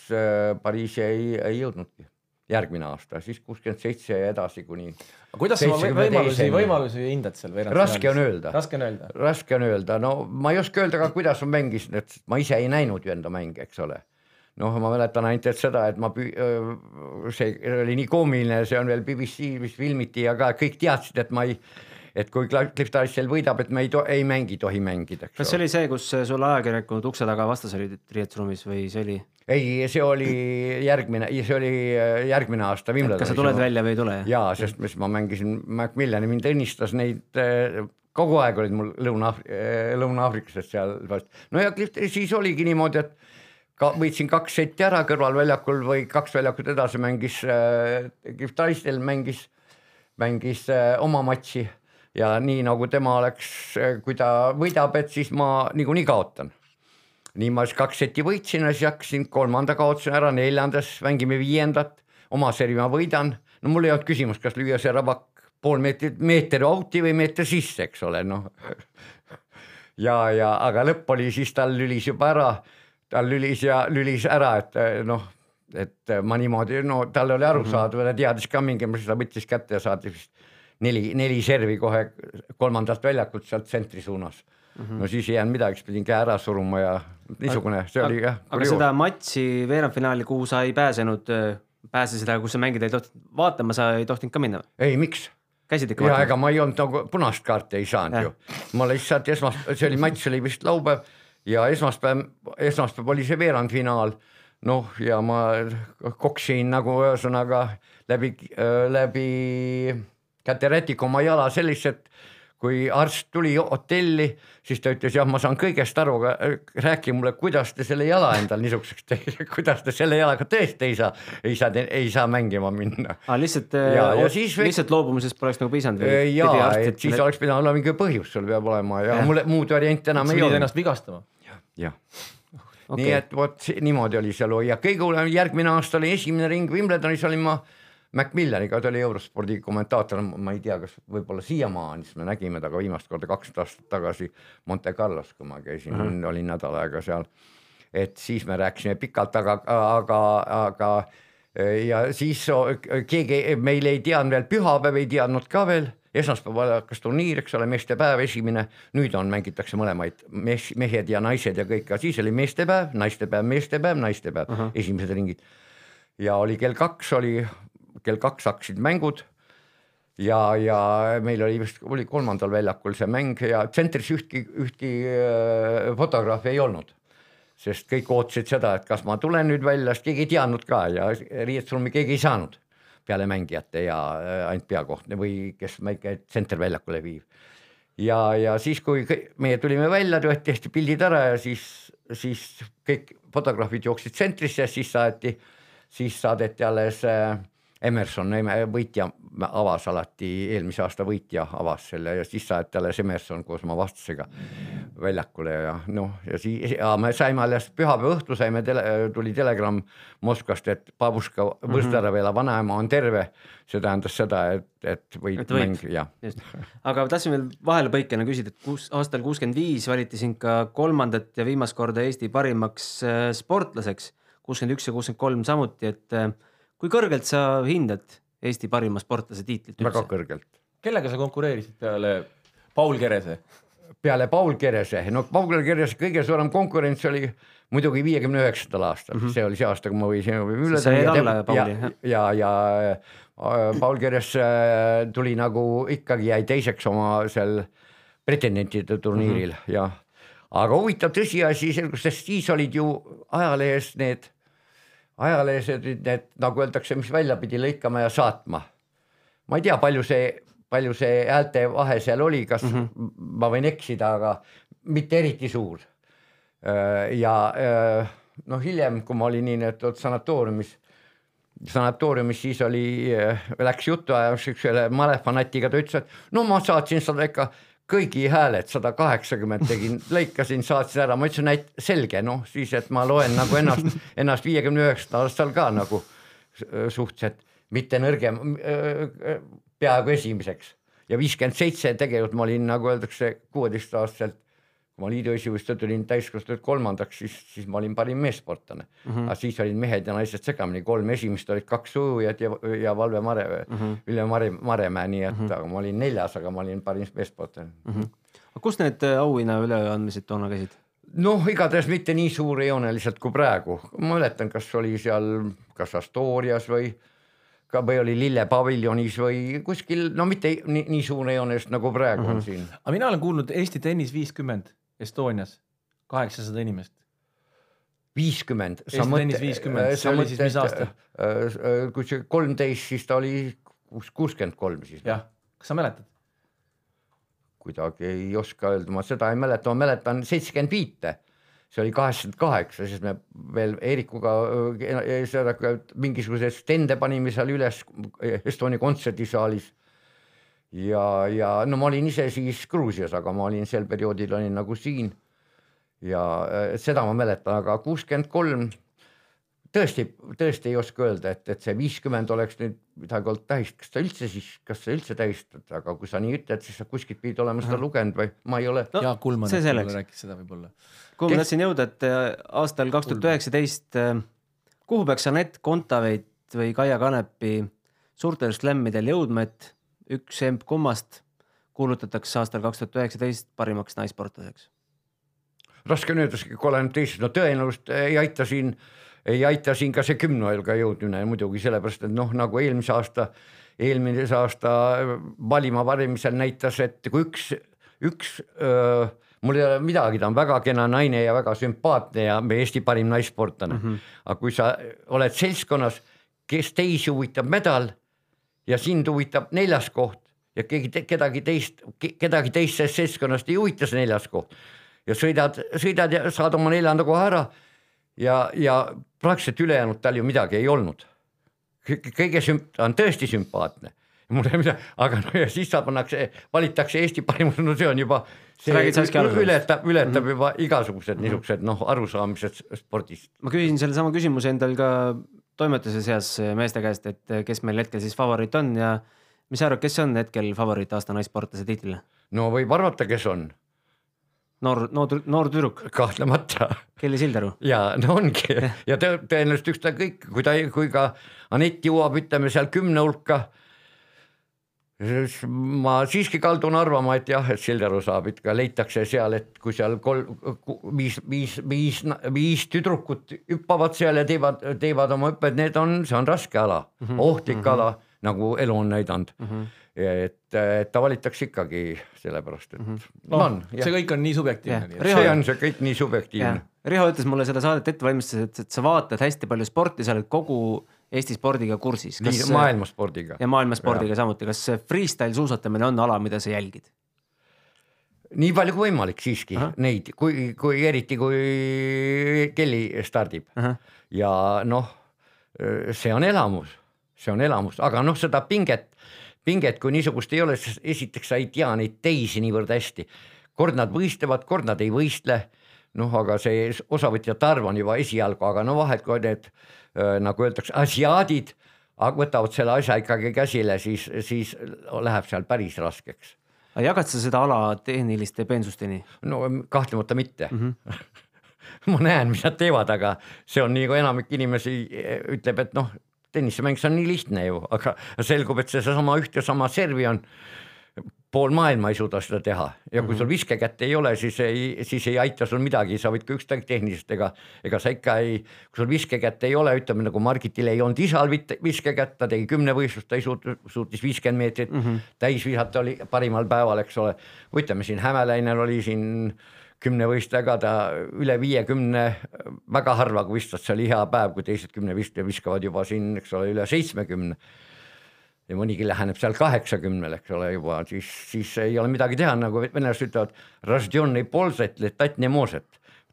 Pariisi ei, ei jõudnudki järgmine aasta, siis kuuskümmend seitse ja edasi kuni. kuidas sa võimalusi, võimalusi hindad seal veerandfinaalis? raske on öelda. raske on öelda. raske on öelda, no ma ei oska öelda ka, kuidas ma mängisin, et ma ise ei näinud ju enda mänge, eks ole. noh, ma mäletan ainult, et seda, et ma, see oli nii koomiline, see on veel BBC, mis filmiti ja ka kõik teadsid, et ma ei et kui Cliff Dyson võidab, et me ei, ei mängi, tohi mängida. kas see oli see, kus sul ajakirjanikud ukse taga vastas olid riietusruumis või see oli? ei, see oli järgmine, see oli äh, järgmine aasta. kas sa tuled välja või ei tule? jaa, sest mis ma mängisin Macmillani, mind õnnistas neid äh, kogu aeg olid mul Lõuna-, äh, Lõuna-Aafriklased seal. no ja Cliff, siis oligi niimoodi, et ka võitsin kaks setti ära kõrvalväljakul või kaks väljakut edasi mängis äh,, Cliff Dyson mängis, mängis äh, oma matši ja nii nagu tema oleks, kui ta võidab, et siis ma niikuinii kaotan. nii ma siis kaks seti võitsin ja siis hakkasin, kolmanda kaotasin ära, neljandas mängime viiendat, oma servi ma võidan, no mul ei olnud küsimust, kas lüüa see rabak pool meetrit, meeter out'i või meeter sisse, eks ole, noh. [laughs] ja, ja aga lõpp oli siis tal lülis juba ära, tal lülis ja lülis ära, et noh, et ma niimoodi, no tal oli arusaadav mm -hmm. ta teadis ka mingi, ta võttis kätte ja saatis vist neli, neli servi kohe kolmandalt väljakult sealt tsentri suunas mm. -hmm. no siis ei jäänud midagi, siis pidin käe ära suruma ja niisugune, see oli jah. aga seda matši veerandfinaali, kuhu sa ei pääsenud, pääsesid, aga kus sa mängida ei tohtinud, vaatama sa ei tohtinud ka minna? ei, miks? käisid ikka vaatamas? ega ma ei olnud nagu punast kaarti ei saanud ja. ju, ma lihtsalt esmas-, see oli matš oli vist laupäev ja esmaspäev, esmaspäev oli see veerandfinaal noh, ja ma koksin nagu ühesõnaga läbi äh,, läbi Käterätik oma jala sellist, et kui arst tuli hotelli, siis ta ütles, jah, ma saan kõigest aru, aga äh, rääkige mulle, kuidas te selle jala endal niisuguseks teete, [laughs] kuidas te selle jalaga tõesti ei saa, ei saa, ei saa mängima minna [laughs] ah,. lihtsalt, äh, lihtsalt loobumisest poleks nagu piisanud? Äh, jaa, et siis oleks pidanud olema mingi põhjus, sul peab olema ja, ja. mul muud varianti enam ei olnud. ennast vigastama. jah okay.. nii et vot niimoodi oli see loo ja kõige hullem järgmine aasta oli esimene ring Wimbledonis olin ma Macmillaniga, ta oli eurospordi kommentaator, ma ei tea, kas võib-olla siiamaani, siis me nägime temaga viimast korda kaksteist aastat tagasi Monte Carlos, kui ma käisin mm, -hmm. olin nädal aega seal. et siis me rääkisime pikalt, aga, aga, aga ja siis keegi meil ei teadnud veel, pühapäev ei teadnud ka veel esmaspäeval hakkas turniir, eks ole, meestepäev esimene, nüüd on, mängitakse mõlemaid mees, mehed ja naised ja kõik, aga siis oli meestepäev, naistepäev, meestepäev, naistepäev uh, -huh. esimesed ringid. ja oli kell kaks oli kell kaks hakkasid mängud ja, ja meil oli vist, oli kolmandal väljakul see mäng ja tsentris ühtki, ühtki äh, fotograafi ei olnud. sest kõik ootasid seda, et kas ma tulen nüüd välja, sest keegi ei teadnud ka ja riietusruumi keegi ei saanud peale mängijate ja äh, ainult peakohtne või kes väike tsenterväljakule viib. ja, ja siis, kui meie tulime välja, tehti pildid ära ja siis, siis kõik fotograafid jooksid tsentrisse siis saati, siis saadeti alles äh, Emerson, võitja avas alati, eelmise aasta võitja avas selle ja siis saati alles Emerson koos oma vastasega väljakule ja noh, ja siis ja me saime alles pühapäeva õhtul saime tele, tuli telegramm Moskvast, et Babuška Võzdõrevela mhm. vanaema on terve. see tähendas seda, et, et võit, et mäng, jah. aga tahtsin veel vahelepõikena küsida, et kus aastal kuuskümmend viis valiti sind ka kolmandat ja viimast korda Eesti parimaks äh, sportlaseks, kuuskümmend üks ja kuuskümmend kolm samuti, et äh, kui kõrgelt sa hindad Eesti parima sportlase tiitlit üldse? väga kõrgelt. kellega sa konkureerisid peale Paul Kerese? peale Paul Kerese, no Paul Kerese kõige suurem konkurents oli muidugi viiekümne üheksandal aastal mm, -hmm. see oli see aasta, kui ma võisin üle tulla. ja, ja, ja, ja äh, Paul Keres äh, tuli nagu ikkagi jäi teiseks oma seal pretendentide turniiril mm -hmm. ja aga huvitav tõsiasi selgus, sest siis olid ju ajalehes need ajalehes olid need, nagu öeldakse, mis välja pidi lõikama ja saatma. ma ei tea, palju see, palju see häälte vahe seal oli, kas mm -hmm. ma võin eksida, aga mitte eriti suur. ja noh, hiljem, kui ma olin nii-öelda sanatooriumis sanatooriumis, siis oli, läks jutuajamiseks üksele malefanatiga, ta ütles, et no ma saatsin seda ikka kõigi hääled sada kaheksakümmend tegin, lõikasin, saatsin ära, ma ütlesin, et selge, noh siis, et ma loen nagu ennast, ennast viiekümne üheksandal aastal ka nagu suhteliselt mitte nõrgem, peaaegu esimeseks. Ja viiskümmend seitse tegelikult ma olin, nagu öeldakse, kuueteistaastaselt kui ma liidu esivõistlustel tulin täiskasvanud kolmandaks, siis, siis ma olin parim meessportlane mm. -hmm. aga siis olid mehed ja naised segamini, kolm esimest olid kaks ujujat ja, ja Valve Mare mm, -hmm. Ülle Mare, Maremäe, nii et mm, -hmm. aga ma olin neljas, aga ma olin parim meessportlane mm. -hmm. aga kus need äh, auhinna üleandmised toona käisid? noh, igatahes mitte nii suurejooneliselt kui praegu, ma mäletan, kas oli seal, kas Astorias või ka või oli lillepaviljonis või kuskil, no mitte nii, nii suurejoonelist nagu praegu mm -hmm. on mhm. siin. aga mina olen kuulnud Eesti tennis viiskümmend Estonias, kaheksasada inimest. viiskümmend. Eesti tennis viiskümmend, see oli siis mis aasta? Äh, äh, kui see kolmteist, siis ta oli kuuskümmend kolm siis. jah, kas sa mäletad? kuidagi ei oska öelda, ma seda ei mäleta, ma mäletan seitsekümmend viite see oli kaheksakümmend kaheksa, siis me veel Eerikuga äh, seda mingisuguseid stende panime seal üles Estonia kontserdisaalis ja, ja no ma olin ise siis Gruusias, aga ma olin sel perioodil olin nagu siin. ja äh, seda ma mäletan, aga kuuskümmend kolm tõesti, tõesti ei oska öelda, et, et see viiskümmend oleks nüüd midagi olnud tähist, kas ta üldse siis, kas sa üldse tähistad, aga kui sa nii ütled, siis sa kuskilt pidid olema seda lugenud või? Ma ei ole. No,. Jaak Kulman rääkis seda võib-olla. kuhu ma tahtsin jõuda, et äh, aastal kaks tuhat üheksateist, äh, kuhu peaks Anett Kontaveit või Kaia Kanepi suurtel slämmidel jõudma, et üks kummast kuulutatakse aastal kaks tuhat üheksateist parimaks naissportlaseks? raske on öelda, kui olen teised, no tõenäoliselt ei aita siin, ei aita siin ka see kümne hulga jõudmine muidugi sellepärast, et noh, nagu eelmise aasta, eelmise aasta valima valimisel näitas, et kui üks, üks öö, mul ei ole midagi, ta on väga kena naine ja väga sümpaatne ja meie Eesti parim naissportlane mm. -hmm. aga kui sa oled seltskonnas, kes teisi huvitab medal ja sind huvitab neljas koht ja keegi te, kedagi teist, kedagi teist sellest seltskonnast ei huvita see neljas koht ja sõidad, sõidad ja saad oma neljanda koha ära ja, ja praktiliselt ülejäänud tal ju midagi ei olnud. kõige sümp-, ta on tõesti sümpaatne mul ei midagi, aga no ja siis sa pannakse, valitakse Eesti parimus, no see on juba. see ületab, ületab mm -hmm. juba igasugused niisugused noh, arusaamised spordist. ma küsisin sellesama küsimuse endal ka toimetuse seas meeste käest, et kes meil hetkel siis favoriit on ja mis sa arvad, kes on hetkel favoriit aasta naissportlase tiitlile? no võib arvata, kes on. noor, noor, noor tüdruk. kahtlemata. Kelly Sildaru. ja no ongi ja tõenäoliselt ükskõik, kui ta, kui ka Anett jõuab, ütleme seal kümne hulka ma siiski kaldun arvama, et jah, et Sildaru saab ikka, leitakse seal, et kui seal kolm, viis, viis, viis, viis tüdrukut hüppavad seal ja teevad, teevad oma hüpped, need on, see on raske ala mm, -hmm. ohtlik mm -hmm. ala, nagu elu on näidanud mm. -hmm. et, et ta valitakse ikkagi sellepärast, et mm -hmm. no, on. see kõik on nii subjektiivne yeah.. see on see kõik nii subjektiivne yeah.. Riho ütles mulle seda saadet ette valmistades, et, et sa vaatad hästi palju sporti, sa oled kogu Eesti spordiga kursis. maailmaspordiga. ja maailmaspordiga samuti, kas freestyle suusatamine on ala, mida sa jälgid? nii palju kui võimalik siiski Aha. neid, kui, kui eriti kui Kelly stardib Aha. ja noh, see on elamus, see on elamus, aga noh, seda pinget, pinget kui niisugust ei ole, sest esiteks sa ei tea neid teisi niivõrd hästi. kord nad võistlevad, kord nad ei võistle noh, aga see osavõtjate arv on juba esialgu, aga no vahel, kui need nagu öeldakse, asiaadid võtavad selle asja ikkagi käsile, siis, siis läheb seal päris raskeks. aga jagad sa seda ala tehniliste peensusteni? no kahtlemata mitte mm. -hmm. [laughs] ma näen, mis nad teevad, aga see on nii, kui enamik inimesi eh, ütleb, et noh, tennisemäng, see on nii lihtne ju, aga selgub, et seesama üht ja sama servi on pool maailma ei suuda seda teha ja kui -hmm. sul viskekätt ei ole, siis ei, siis ei aita sul midagi, sa võid ka ükskõik tehnilisest, ega, ega sa ikka ei, kui sul viskekätt ei ole, ütleme nagu Margitil ei olnud isal viskekätt, ta tegi kümnevõistlust, ta ei suutnud, suutis viiskümmend meetrit mm -hmm. täis visata, oli parimal päeval, eks ole. ütleme siin Hämelainel oli siin kümnevõistlejaga ta üle viiekümne, väga harva, kui vistas, see oli hea päev, kui teised kümnevõistlejad viskavad juba siin, eks ole, üle seitsmekümne ja mõnigi läheneb seal kaheksakümnele, eks ole juba, siis, siis ei ole midagi teha, nagu venelased ütlevad,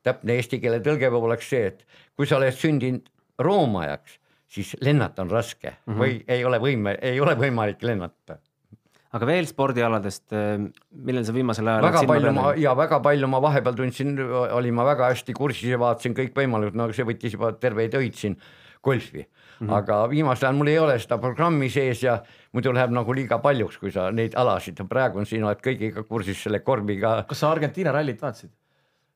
täpne eesti keele tõlge oleks see, et kui sa oled sündinud Rooma ajaks, siis lennata on raske mm -hmm. või ei ole võime, ei ole võimalik lennata. Aga veel spordialadest, äh, millel sa viimasel ajal väga palju ma ja väga palju ma vahepeal tundsin, olin ma väga hästi kursis ja vaatasin kõikvõimalikud, no see võttis juba terveid öid siin golfi. mm, -hmm. aga viimasel ajal mul ei ole seda programmi sees ja muidu läheb nagu liiga paljuks, kui sa neid alasid, praegu on siin oled kõigiga kursis selle korbiga. kas sa Argentiina rallit vaatasid?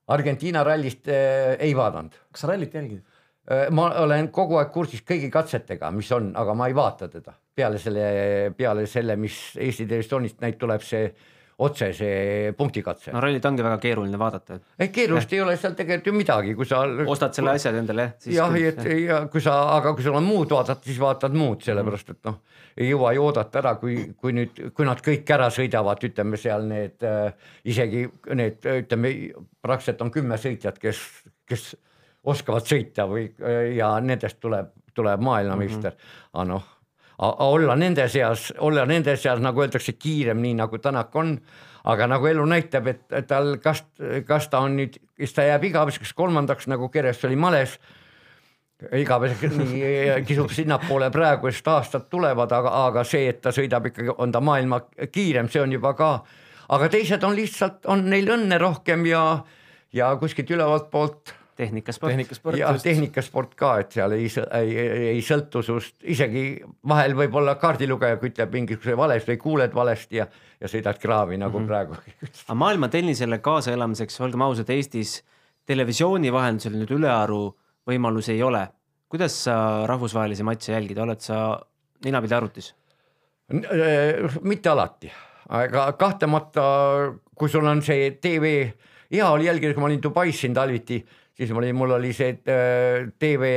Argentiina rallist äh, ei vaadanud. kas sa rallit jälgid? Äh, ma olen kogu aeg kursis kõigi katsetega, mis on, aga ma ei vaata teda peale selle, peale selle, mis Eesti Televisioonist näit tuleb see otse see punktikatse. no rallit ongi väga keeruline vaadata. ei keerulist ei ole seal tegelikult ju midagi, kui sa. ostad selle asja endale jah. jah, et ja kui sa, aga kui sul on muud vaadata, siis vaatad muud, sellepärast et noh, ei jõua ju oodata ära, kui, kui nüüd, kui nad kõik ära sõidavad, ütleme seal need äh, isegi need ütleme praktiliselt on kümme sõitjat, kes, kes oskavad sõita või ja nendest tuleb, tuleb maailmameister mm, -hmm. aga noh olla nende seas, olla nende seas, nagu öeldakse, kiirem, nii nagu Tänak on. aga nagu elu näitab, et tal, kas, kas ta on nüüd, kas ta jääb igaveseks kolmandaks, nagu Keres oli males. igaveseks nii kisub sinnapoole praegu, sest aastad tulevad, aga, aga see, et ta sõidab ikkagi, on ta maailma kiirem, see on juba ka. aga teised on lihtsalt, on neil õnne rohkem ja, ja kuskilt ülevalt poolt tehnikasport. tehnikasport. ja tehnikasport ka, et seal ei, ei, ei sõltu sinust, isegi vahel võib-olla kaardilugeja ütleb mingisuguse valesti või kuuled valesti ja, ja sõidad kraavi nagu mm -hmm. praegu [laughs] aga maailma tennisele kaasaelamiseks, olgem ausad, Eestis televisiooni vahendusel nüüd ülearu võimalusi ei ole. kuidas sa rahvusvahelisi matše jälgid, oled sa ninapidi arvutis? mitte alati, aga kahtlemata, kui sul on see tv, hea oli jälgida, kui ma olin Dubais siin talviti siis oli, mul oli see äh, tv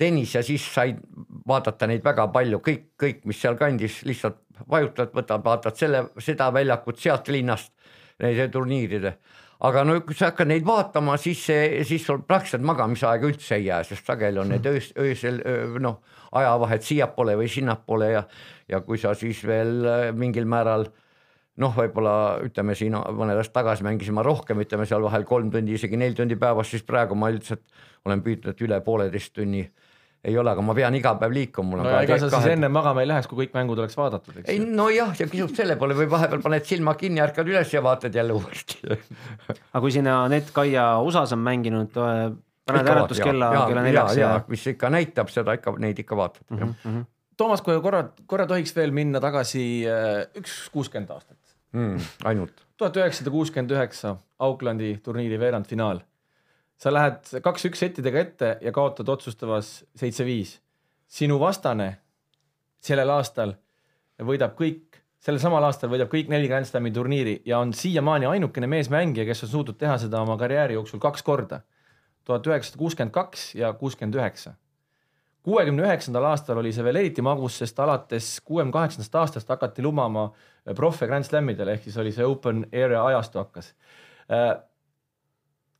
tennis ja siis said vaadata neid väga palju, kõik, kõik, mis sealkandis lihtsalt vajutad, võtad, vaatad selle, seda väljakut sealt linnast, neile turniiride. aga no kui sa hakkad neid vaatama, siis see, siis sul praktiliselt magamisaega üldse ei jää, sest sageli on need öös, öösel noh, ajavahed siiapoole või sinnapoole ja, ja kui sa siis veel äh, mingil määral äh, noh, võib-olla ütleme siin mõned aastad tagasi mängisime rohkem, ütleme seal vahel kolm tundi, isegi neli tundi päevas, siis praegu ma üldiselt olen püüdnud üle pooleteist tunni ei ole, aga ma pean iga päev liikuma. no ega sa siis enne magama ei läheks, kui kõik mängud oleks vaadatud, eks ju. ei nojah, ja kisub selle poole või vahepeal paned silma kinni, ärkad üles ja vaatad jälle uuesti [laughs] aga kui sina Anett Kaia USA-s on mänginud, paned äratuskella kella neljaks ja, ja mis ikka näitab seda ikka, neid ikka vaatad mm. -hmm. Toomas, kui korra, korra tohiks veel minna tagasi äh, üks kuuskümmend aastat mm,. ainult. tuhat üheksasada kuuskümmend üheksa Aucklandi turniiri veerandfinaal. sa lähed kaks-üks settidega ette ja kaotad otsustavas seitse-viis. sinu vastane sellel aastal võidab kõik, sellel samal aastal võidab kõik neli Grand Slami turniiri ja on siiamaani ainukene meesmängija, kes on suutnud teha seda oma karjääri jooksul kaks korda. tuhat üheksasada kuuskümmend kaks ja kuuskümmend üheksa kuuekümne üheksandal aastal oli see veel eriti magus, sest alates kuuekümne kaheksandast aastast hakati lubama proffe Grand Slamidele ehk siis oli see open area ajastu hakkas. Äh,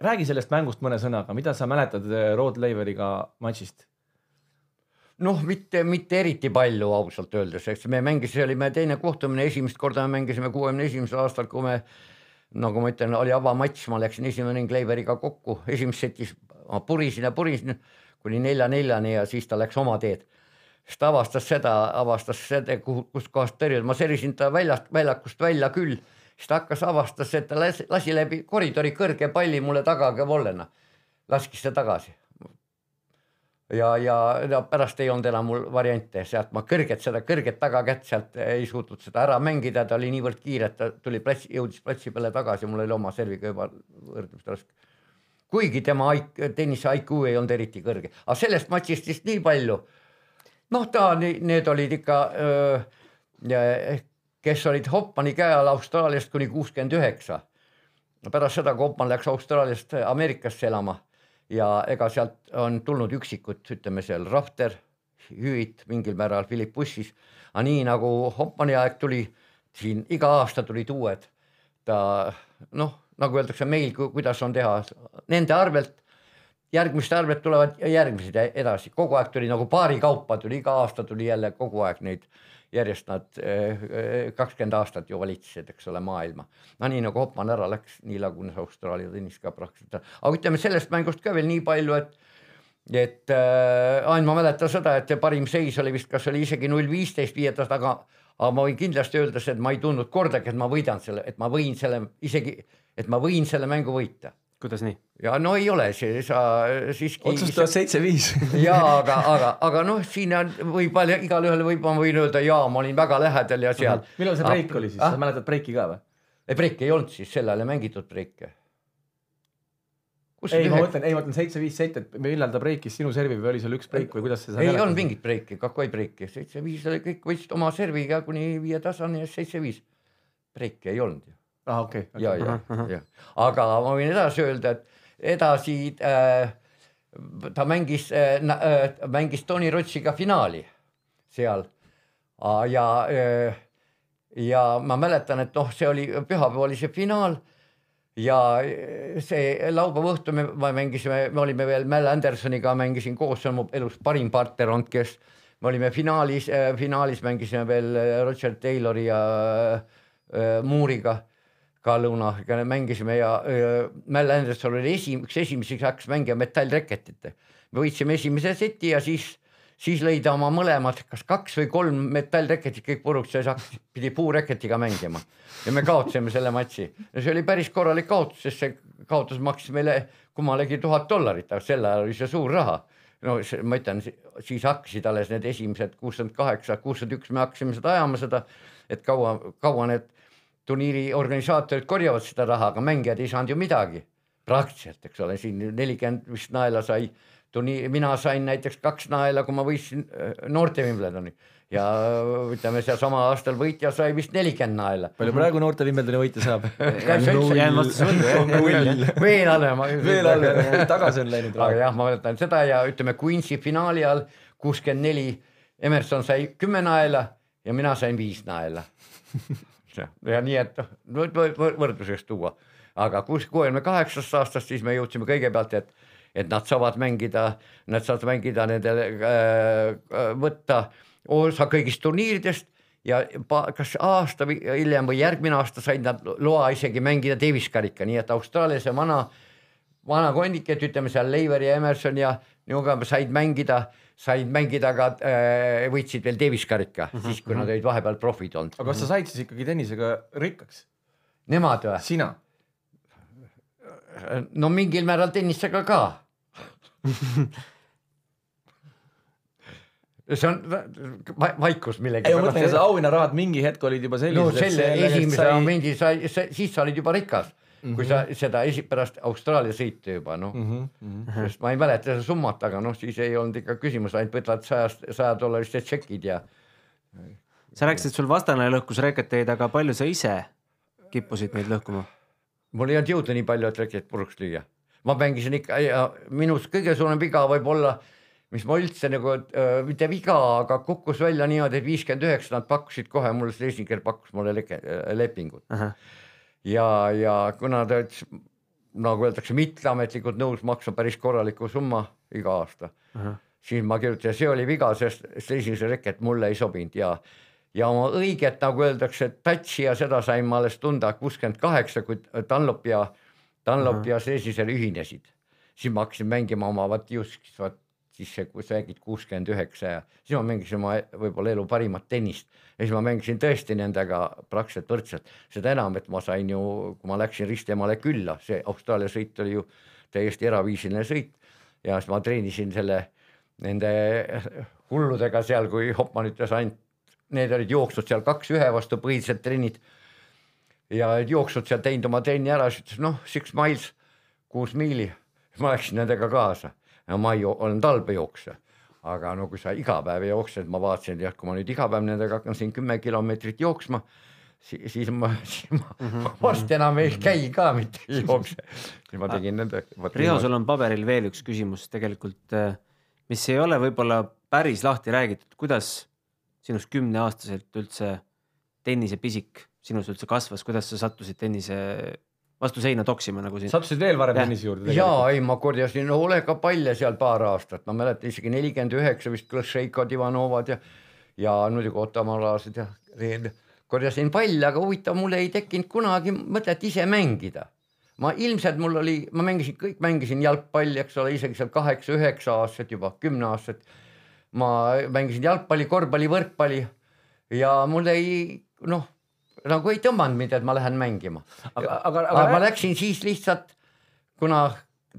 räägi sellest mängust mõne sõnaga, mida sa mäletad äh, Rod Laveriga matšist? noh, mitte, mitte eriti palju ausalt öeldes, eks me mängisime, teine kohtumine, esimest korda me mängisime kuuekümne esimesel aastal, kui me nagu ma ütlen, oli avamatš, ma läksin esimene ring Leiveriga kokku, esimeses setis ma purisin ja purisin kuni nelja-neljani ja siis ta läks oma teed. siis ta avastas seda, avastas seda, kuhu, kustkohast tõrjuda, ma serisin ta väljast, väljakust välja küll, siis ta hakkas, avastas, et ta lasi, lasi läbi koridori kõrge palli mulle taga vollena, laskis ta tagasi. Ja, ja, ja pärast ei olnud enam mul variante, sealt ma kõrget, seda kõrget tagakätt sealt ei suutnud seda ära mängida, ta oli niivõrd kiire, et ta tuli platsi, jõudis platsi peale tagasi, mul oli oma serviga juba võrdlemisi raske kuigi tema tennise IQ ei olnud eriti kõrge, aga sellest matšist vist nii palju. noh, ta, need olid ikka, kes olid Hoppani käe all Austraaliast kuni kuuskümmend üheksa. pärast seda, kui Hoppan läks Austraaliast Ameerikasse elama ja ega sealt on tulnud üksikud, ütleme seal Rafter, Hüüit mingil määral, Philip Bussis, aga nii nagu Hoppani aeg tuli, siin iga aasta tulid uued, ta noh nagu öeldakse meil, kuidas on teha, nende arvelt, järgmiste arvelt tulevad järgmised edasi, kogu aeg tuli nagu paari kaupa tuli, iga aasta tuli jälle kogu aeg neid järjest nad eh, kakskümmend aastat ju valitsesid, eks ole, maailma. no nii nagu Hopman ära läks, nii lagunes Austraalia tennis ka praktiliselt, aga ütleme sellest mängust ka veel nii palju, et et äh, ainult ma mäletan seda, et parim seis oli vist, kas oli isegi null viisteist viieteist, aga, aga ma võin kindlasti öelda, et ma ei tundnud kordagi, et ma võidan selle, et ma võin selle isegi, et ma võin selle mängu võita kuidas nii? ja no ei ole see, sa siiski. otsustavad seitse-viis. [laughs] ja aga, aga, aga noh, siin on, võib igalühel võib, ma võin öelda ja ma olin väga lähedal ja seal. millal see breik oli siis ah?, sa mäletad breiki ka või? ei breiki ei olnud siis, sel ajal ei mängitud breike. ei, ma mõtlen, ei ma mõtlen seitse-viis seit, et millal ta breikis sinu servi või oli seal üks breik või kuidas see ei olnud mingit breiki, kakku ei breiki, seitse-viis oli kõik võtsid oma serviga kuni viie tasani ja seitse-viis. breiki ei olnud ju ah, okei okay, okay.. ja, ja, ja, aga ma võin edasi öelda, et edasi äh, ta mängis äh,, äh, mängis Tony Rotsiga finaali seal. Ja äh,, ja ma mäletan, et noh, see oli pühapäev oli see finaal ja see laupäeva õhtu me, me mängisime, me olime veel Mel Andersoniga mängisin koos, see on mu elus parim partner olnud, kes me olime finaalis äh,, finaalis mängisime veel Roger Taylori ja äh, Mooriga ka lõunaga mängisime ja Mel Anderson oli esi, üks esimesi, kes hakkas mängima metallreketit. me võitsime esimese seti ja siis, siis lõi ta oma mõlemad, kas kaks või kolm metallreketit kõik puruks ja siis pidi puureketiga mängima ja me kaotasime selle matši. ja see oli päris korralik kaotus, sest see kaotus maksis meile kummalegi tuhat dollarit, aga sel ajal oli see suur raha no see, ma ütlen, siis hakkasid alles need esimesed kuuskümmend kaheksa, kuuskümmend üks, me hakkasime seda ajama seda, et kaua, kaua need turniiri organisaatorid korjavad seda raha, aga mängijad ei saanud ju midagi. praktiliselt, eks ole, siin nelikümmend vist naela sai turniir, mina sain näiteks kaks naela, kui ma võitsin äh, noorte Wimbledoni ja ütleme, sealsama aastal võitja sai vist nelikümmend naela. palju praegu noorte Wimbledoni võitja saab? veel alla. veel alla, tagasi on läinud. aga jah, ma mäletan seda ja ütleme Queensi finaali all kuuskümmend neli, Emerson sai kümme naela ja mina sain viis naela ja nii, et noh, võrdluseks tuua, aga kus kuuekümne kaheksast aastast siis me jõudsime kõigepealt, et, et nad saavad mängida, nad saavad mängida nendele äh,, võtta osa kõigist turniiridest ja kas aasta või hiljem või järgmine aasta said nad loa isegi mängida Davis karika, nii et Austraalias ja vana, vana kondik, et ütleme seal Leiver ja Emerson ja Newcomb said mängida said mängida ka äh,, võitsid veel Davis karika mm, -hmm. siis kui nad olid vahepeal profid olnud. aga kas sa said siis ikkagi tennisega rikkaks? Nemad või? sina? no mingil määral tennisega ka [laughs] see on vaikus millegi. ei ma mõtlen, et auhinnarahad mingi hetk olid juba sellised. no selle esimese momendi sai, siis sa olid juba rikas mm, -hmm. kui sa mhm. seda esi-, pärast Austraalia sõitu juba noh mm -hmm., sest ma ei mäleta seda summat, aga noh, siis ei olnud ikka küsimus, ainult võtad sajast, saja dollariste tšekid ja. sa rääkisid, sul vastane lõhkus reketeid, aga palju sa ise kippusid neid lõhkuma? mul ei olnud jõudu nii palju, et reket puruks lüüa. ma mängisin ikka ja minu kõige suurem viga võib olla, mis ma üldse nagu äh,, mitte viga, aga kukkus välja niimoodi, et viiskümmend üheksa nad pakkusid kohe mulle, Schlesinger pakkus mulle leke, lepingut uh. -huh ja, ja kuna ta ütles nagu öeldakse, mitteametlikult nõus maksma päris korraliku summa iga aasta uh, -huh. siis ma kirjutasin, see oli viga, sest esimese reket mulle ei sobinud ja ja oma õiget, nagu öeldakse, touch'i ja seda sain ma alles tunda kuuskümmend kaheksa, kui Dunlop ja, Dunlop uh -huh. ja Seesiser ühinesid. siis ma hakkasin mängima oma vot just vot siis kui sa räägid kuuskümmend üheksa ja siis ma mängisin oma võib-olla elu parimat tennist. Ja siis ma mängisin tõesti nendega praktiliselt võrdselt, seda enam, et ma sain ju, kui ma läksin Ristemale külla, see Austraalia sõit oli ju täiesti eraviisiline sõit. Ja siis ma treenisin selle nende hulludega seal, kui Hopman ütles ainult, need olid jooksnud seal kaks ühe vastu põhilised trennid. Ja jooksnud seal teinud oma trenni ära, siis ütles noh, six miles, kuus miili, ma läksin nendega kaasa ma ei, olen talvejooksja. aga no kui sa iga päev jooksed, ma vaatasin, et jah, kui ma nüüd iga päev nendega hakkan siin kümme kilomeetrit jooksma, siis, siis ma, siis ma [laughs] -hmm. varsti enam ei käi ka mitte ei jookse. siis ma tegin nende. Riho, sul on paberil veel üks küsimus tegelikult, äh, mis ei ole võib-olla päris lahti räägitud, kuidas sinust kümneaastaselt üldse tennisepisik sinus üldse kasvas, kuidas sa sattusid tennise vastu seina toksima nagu siin. sattusid veel varem tennise juurde? jaa, ei ma korjasin hoolega palle seal paar aastat, ma mäletan isegi nelikümmend üheksa vist Klõšeikod, Ivanovad ja ja muidugi otomaalaarsed ja korjasin palle, aga huvitav, mul ei tekkinud kunagi mõtet ise mängida. ma ilmselt mul oli, ma mängisin, kõik mängisin jalgpalli, eks ole, isegi seal kaheksa-üheksa aastaselt juba, kümme aastat. ma mängisin jalgpalli, korvpalli, võrkpalli ja mul ei noh, nagu ei tõmmanud mind, et ma lähen mängima. aga, aga, aga ma läksin siis lihtsalt, kuna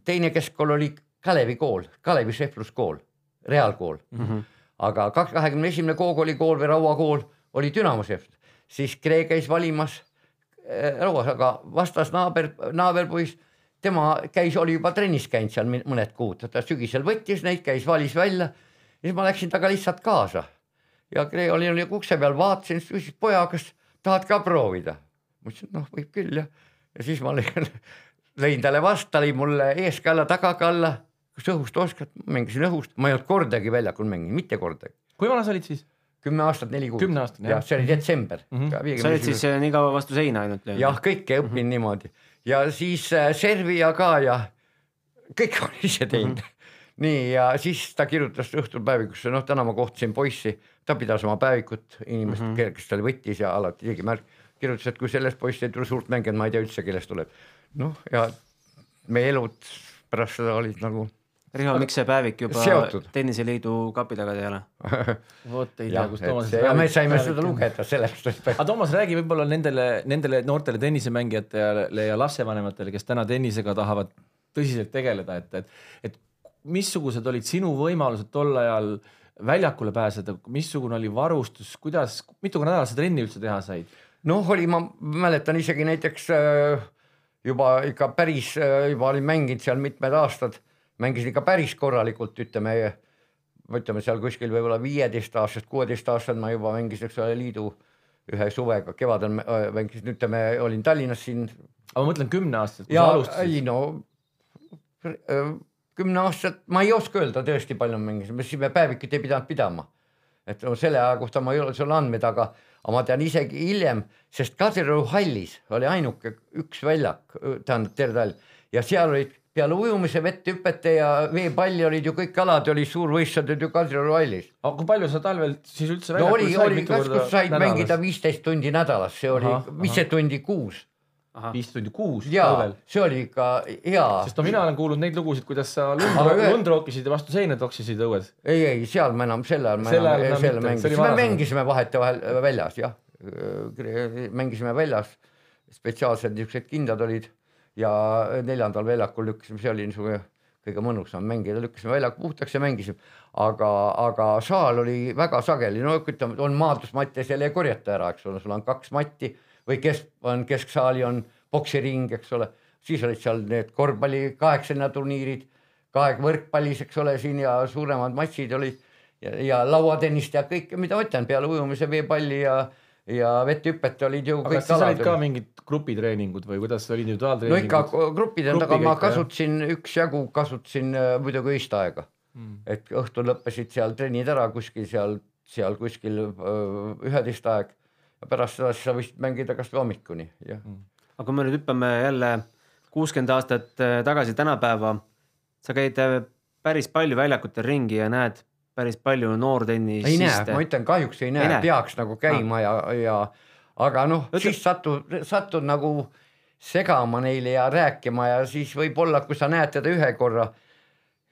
teine keskkool oli Kalevi kool, Kalevi šefluskool, reaalkool mm. -hmm. aga kahekümne esimene Koogoli kool või Raua kool oli Dünamo šeflus, siis Kree käis valimas äh, Rauas, aga vastas naaber, naaberpoiss, tema käis, oli juba trennis käinud seal mõned kuud, ta sügisel võttis neid, käis, valis välja. ja siis ma läksin temaga lihtsalt kaasa ja Kree oli, oli ukse peal, vaatasin, siis küsis poja, kas tahad ka proovida? ma ütlesin, noh, võib küll jah. ja siis ma lõin, [laughs] lõin talle vastu, ta lõi mulle ees ka alla, taga ka alla. kas õhust oskad? ma mängisin õhust, ma ei olnud kordagi väljakul mänginud, mitte kordagi. kui vana sa olid siis? kümme aastat, neli kuud. Jah. jah, see oli detsember Mhm. mm. -hmm. sa olid siis äh, nii kaua vastu seina ainult jah, kõike õppinud mm -hmm. niimoodi ja siis äh, Servia ka ja kõik [laughs] olen ise teinud mm. -hmm. Nii ja siis ta kirjutas õhtul päevikusse, noh, täna ma kohtasin poissi, ta pidas oma päevikut inimest mm, -hmm. kes tal võttis ja alati tegi märk, kirjutas, et kui sellest poisist ei tule suurt mängijat, ma ei tea üldse, kellest tuleb. noh, ja meie elud pärast seda olid nagu Riho, miks see päevik juba Seotud. tenniseliidu kapi taga ei ole? [laughs] vot ei tea, kus Toomas. ja me saime seda lugeda sellest, aga Toomas, räägi võib-olla nendele, nendele noortele tennisemängijatele ja lapsevanematele, kes täna tennisega tahavad tõsiselt tegeleda, et, et, et missugused olid sinu võimalused tol ajal väljakule pääseda, missugune oli varustus, kuidas, mitu nädalat sa trenni üldse teha said? noh, oli, ma mäletan isegi näiteks äh, juba ikka päris, juba olin mänginud seal mitmed aastad, mängisin ikka päris korralikult, ütleme, ütleme seal kuskil võib-olla viieteistaastased, kuueteistaastased ma juba mängisin, eks ole, liidu ühe suvega, kevadel äh, mängisin, ütleme, olin Tallinnas siin. Aga ma mõtlen kümneaastaselt, kui sa alustasid. ei no äh, kümme aastat, ma ei oska öelda tõesti palju mängisin, päevikut ei pidanud pidama. et no selle aja kohta ma ei ole sul andmeid, aga, aga ma tean isegi hiljem, sest Kadrioru hallis oli ainuke üks väljak, tähendab terve talv ja seal olid peale ujumise, vetthüpete ja veepalli olid ju kõik alad olid suurvõistlused ju Kadrioru hallis. aga kui palju sa talvel siis üldse no oli, oli kas, kus said nädalas? mängida viisteist tundi nädalas, see oli Ahah, viisteist tundi kuus viis tundi kuus ja talvel. see oli ikka hea. sest no mina olen kuulnud neid lugusid, kuidas sa lund, lund rookisid ja vastu seina toksisid õues. ei, ei seal me enam sel ajal me Sel enam enam oli mängisime, me mängisime vahetevahel äh, väljas jah, mängisime väljas, spetsiaalsed niisugused kindad olid. Ja neljandal väljakul lükkasime, see oli niisugune kõige mõnusam mängida, lükkasime väljaku puhtaks ja mängisime. aga, aga saal oli väga sageli, no ütleme, on maadlusmatte, seal ei korjata ära, eks ole, sul on kaks matti või kesk, on kesksaali on poksiring, eks ole, siis olid seal need korvpalli kaheksaline turniirid, kahe võrkpallis, eks ole, siin ja suuremad matšid olid ja, ja lauatennist ja kõike, mida ma ütlen, peale ujumise, veepalli ja, ja vetthüpet olid ju aga kas siis olid ka mingid grupitreeningud või kuidas olid no individuaaltreeningud? ikka gruppide taga ma kasutasin üksjagu, kasutasin äh, muidugi öist aega Mm. et õhtul lõppesid seal trennid ära kuskil seal, seal kuskil üheteist aeg. Pärast seda siis sa võisid mängida kasvõi hommikuni, jah. aga kui me nüüd hüppame jälle kuuskümmend aastat äh, tagasi tänapäeva, sa käid äh, päris palju väljakutel ringi ja näed päris palju ei näe, noortennisiste. ma ütlen kahjuks ei näe, näe? peaks nagu käima ja, ja aga noh, Ütle- siis satud, satud nagu segama neile ja rääkima ja siis võib-olla, kui sa näed teda ühe korra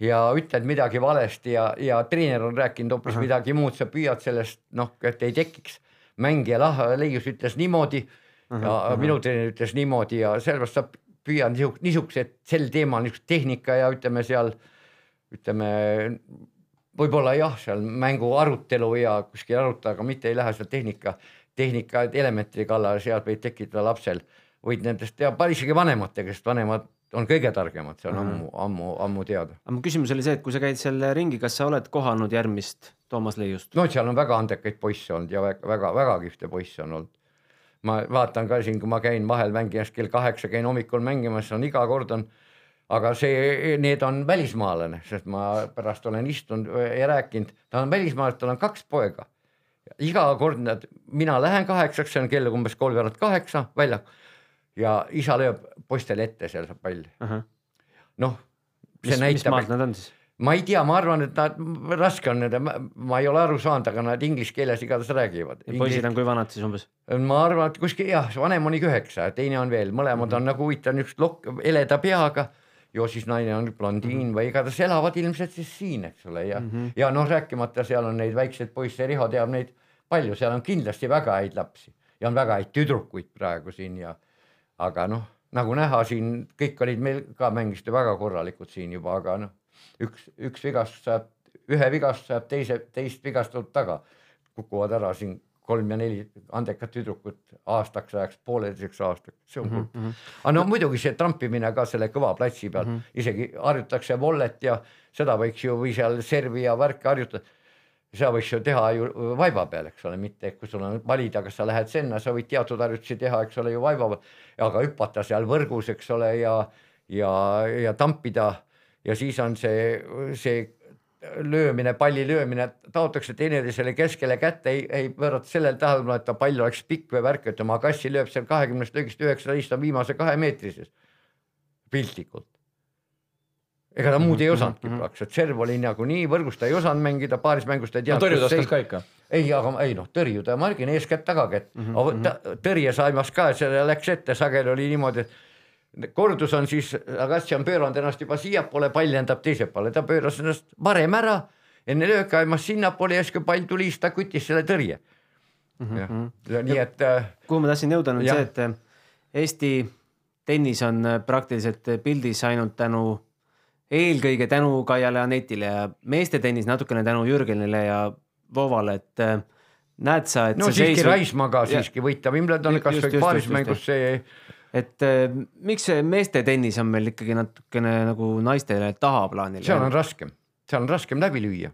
ja ütled midagi valesti ja, ja treener on rääkinud hoopis midagi muud, sa püüad sellest noh, et ei tekiks. Mängija lah-, Leius ütles niimoodi ja minu treener ütles niimoodi ja sellepärast sa püüad niisugused, niisugused sel teemal niisugust tehnika ja ütleme seal ütleme võib-olla jah, seal mängu arutelu ja kuskil arutada, aga mitte ei lähe seal tehnika, tehnika elementide kallale, seal võib tekitada lapsel, võid nendest teha, isegi vanematega, sest vanemad on kõige targemad, see on ammu, ammu, ammu teada. aga mu küsimus oli see, et kui sa käid seal ringi, kas sa oled kohanud järgmist Toomas Leiust? no seal on väga andekaid poisse olnud ja väga-väga kihvte poisse on olnud. ma vaatan ka siin, kui ma käin vahel mängimas kell kaheksa, käin hommikul mängimas, on iga kord on, aga see, need on välismaalane, sest ma pärast olen istunud ja rääkinud, ta on välismaalane, tal on kaks poega. iga kord nad, mina lähen kaheksaks, see on kell umbes kolmveerand kaheksa väljak ja isa lööb poistele ette seal saab palli. noh, see mis, mis näitab, maalt nad on siis? ma ei tea, ma arvan, et nad, raske on nende, ma ei ole aru saanud, aga nad inglise keeles igatahes räägivad. poisid on kui vanad siis umbes? ma arvan, et kuskil jah, vanem on ikka üheksa ja teine on veel, mõlemad mm -hmm. on nagu huvitav niisugust lokk, heleda peaga ju siis naine on blondiin mm -hmm. või igatahes elavad ilmselt siis siin, eks ole, ja mm, -hmm. ja noh, rääkimata seal on neid väikseid poisse, Riho teab neid palju, seal on kindlasti väga häid lapsi ja on väga häid tüdrukuid praegu siin ja aga noh, nagu näha siin kõik olid meil ka mängisid väga korralikud siin juba, aga noh, üks, üks vigastus saab, ühe vigastus saab teise, teist vigastatud taga, kukuvad ära siin kolm ja neli andekat tüdrukut aastaks ajaks, pooleteiseks aastaks, see on Mhm, kurb. mm -hmm.. aga no muidugi see trampimine ka selle kõva platsi peal. Mm, -hmm. isegi harjutatakse vollet ja seda võiks ju või seal servi ja värki harjutada. Seda võiks ju teha ju vaiba peal, eks ole, mitte kui sul on valida, kas sa lähed sinna, sa võid teatud harjutusi teha, eks ole ju vaiba peal, aga hüpata seal võrgus, eks ole, ja ja, ja tampida ja siis on see, see löömine, palli löömine, taotakse teineteisele keskele kätte, ei, ei pöörata sellele tähelepanu, et ta pall oleks pikk või värk, et oma kassi lööb seal kahekümnest löögist üheksateist on viimase kahe meetri sees. piltlikult. Ega ta muud ei osanudki Mhm. praktiliselt, serv oli nagunii võrgus, ta ei osanud mängida, paaris mängus ta ei no teadnud tõrjuda kus see- oskas ka ikka. ei, aga ei noh, tõrjuda ma räägin eeskätt tagakätt mm, Mhm, -hmm. ta, tõrje saimas ka, see läks ette, sageli oli niimoodi, et kordus on siis, Agassi on pööranud ennast juba siiapoole, pall lendab teise poole, ta pööras ennast varem ära, enne lööki aimas sinnapoole ja siis kui pall tuli, siis ta küttis selle tõrje. ja nii et äh, kuhu ma tahtsin jõuda, on see, et äh, Eesti tennis on äh, praktiliselt pildis ainult tänu, eelkõige tänu Kaiale Anetile ja meeste tennis natukene tänu Jürgenile ja Voovale, et äh, näed sa, et no siiski seis, Raismaaga Ja- siiski võita Wimbledoni Just, kasvõi just, paaris mängus see et äh, miks see meeste tennis on meil ikkagi natukene nagu naistele tahaplaanil? seal on raskem, seal on raskem läbi lüüa.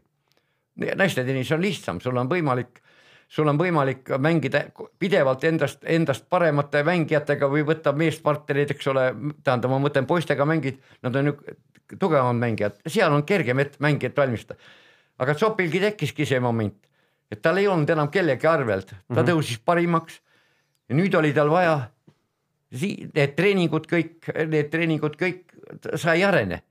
naiste tennis on lihtsam, sul on võimalik, sul on võimalik mängida pidevalt endast, endast paremate mängijatega või võtta meespartnereid, eks ole, tähendab, ma mõtlen poistega mängid, nad on ju tugevamad mängijad, seal on kergem ette mängijat valmistada. aga Zopilgi tekkiski see moment, et tal ei olnud enam kellegi arvelt, ta mm -hmm. tõusis parimaks ja nüüd oli tal vaja need treeningud kõik, need treeningud kõik, sa ei arene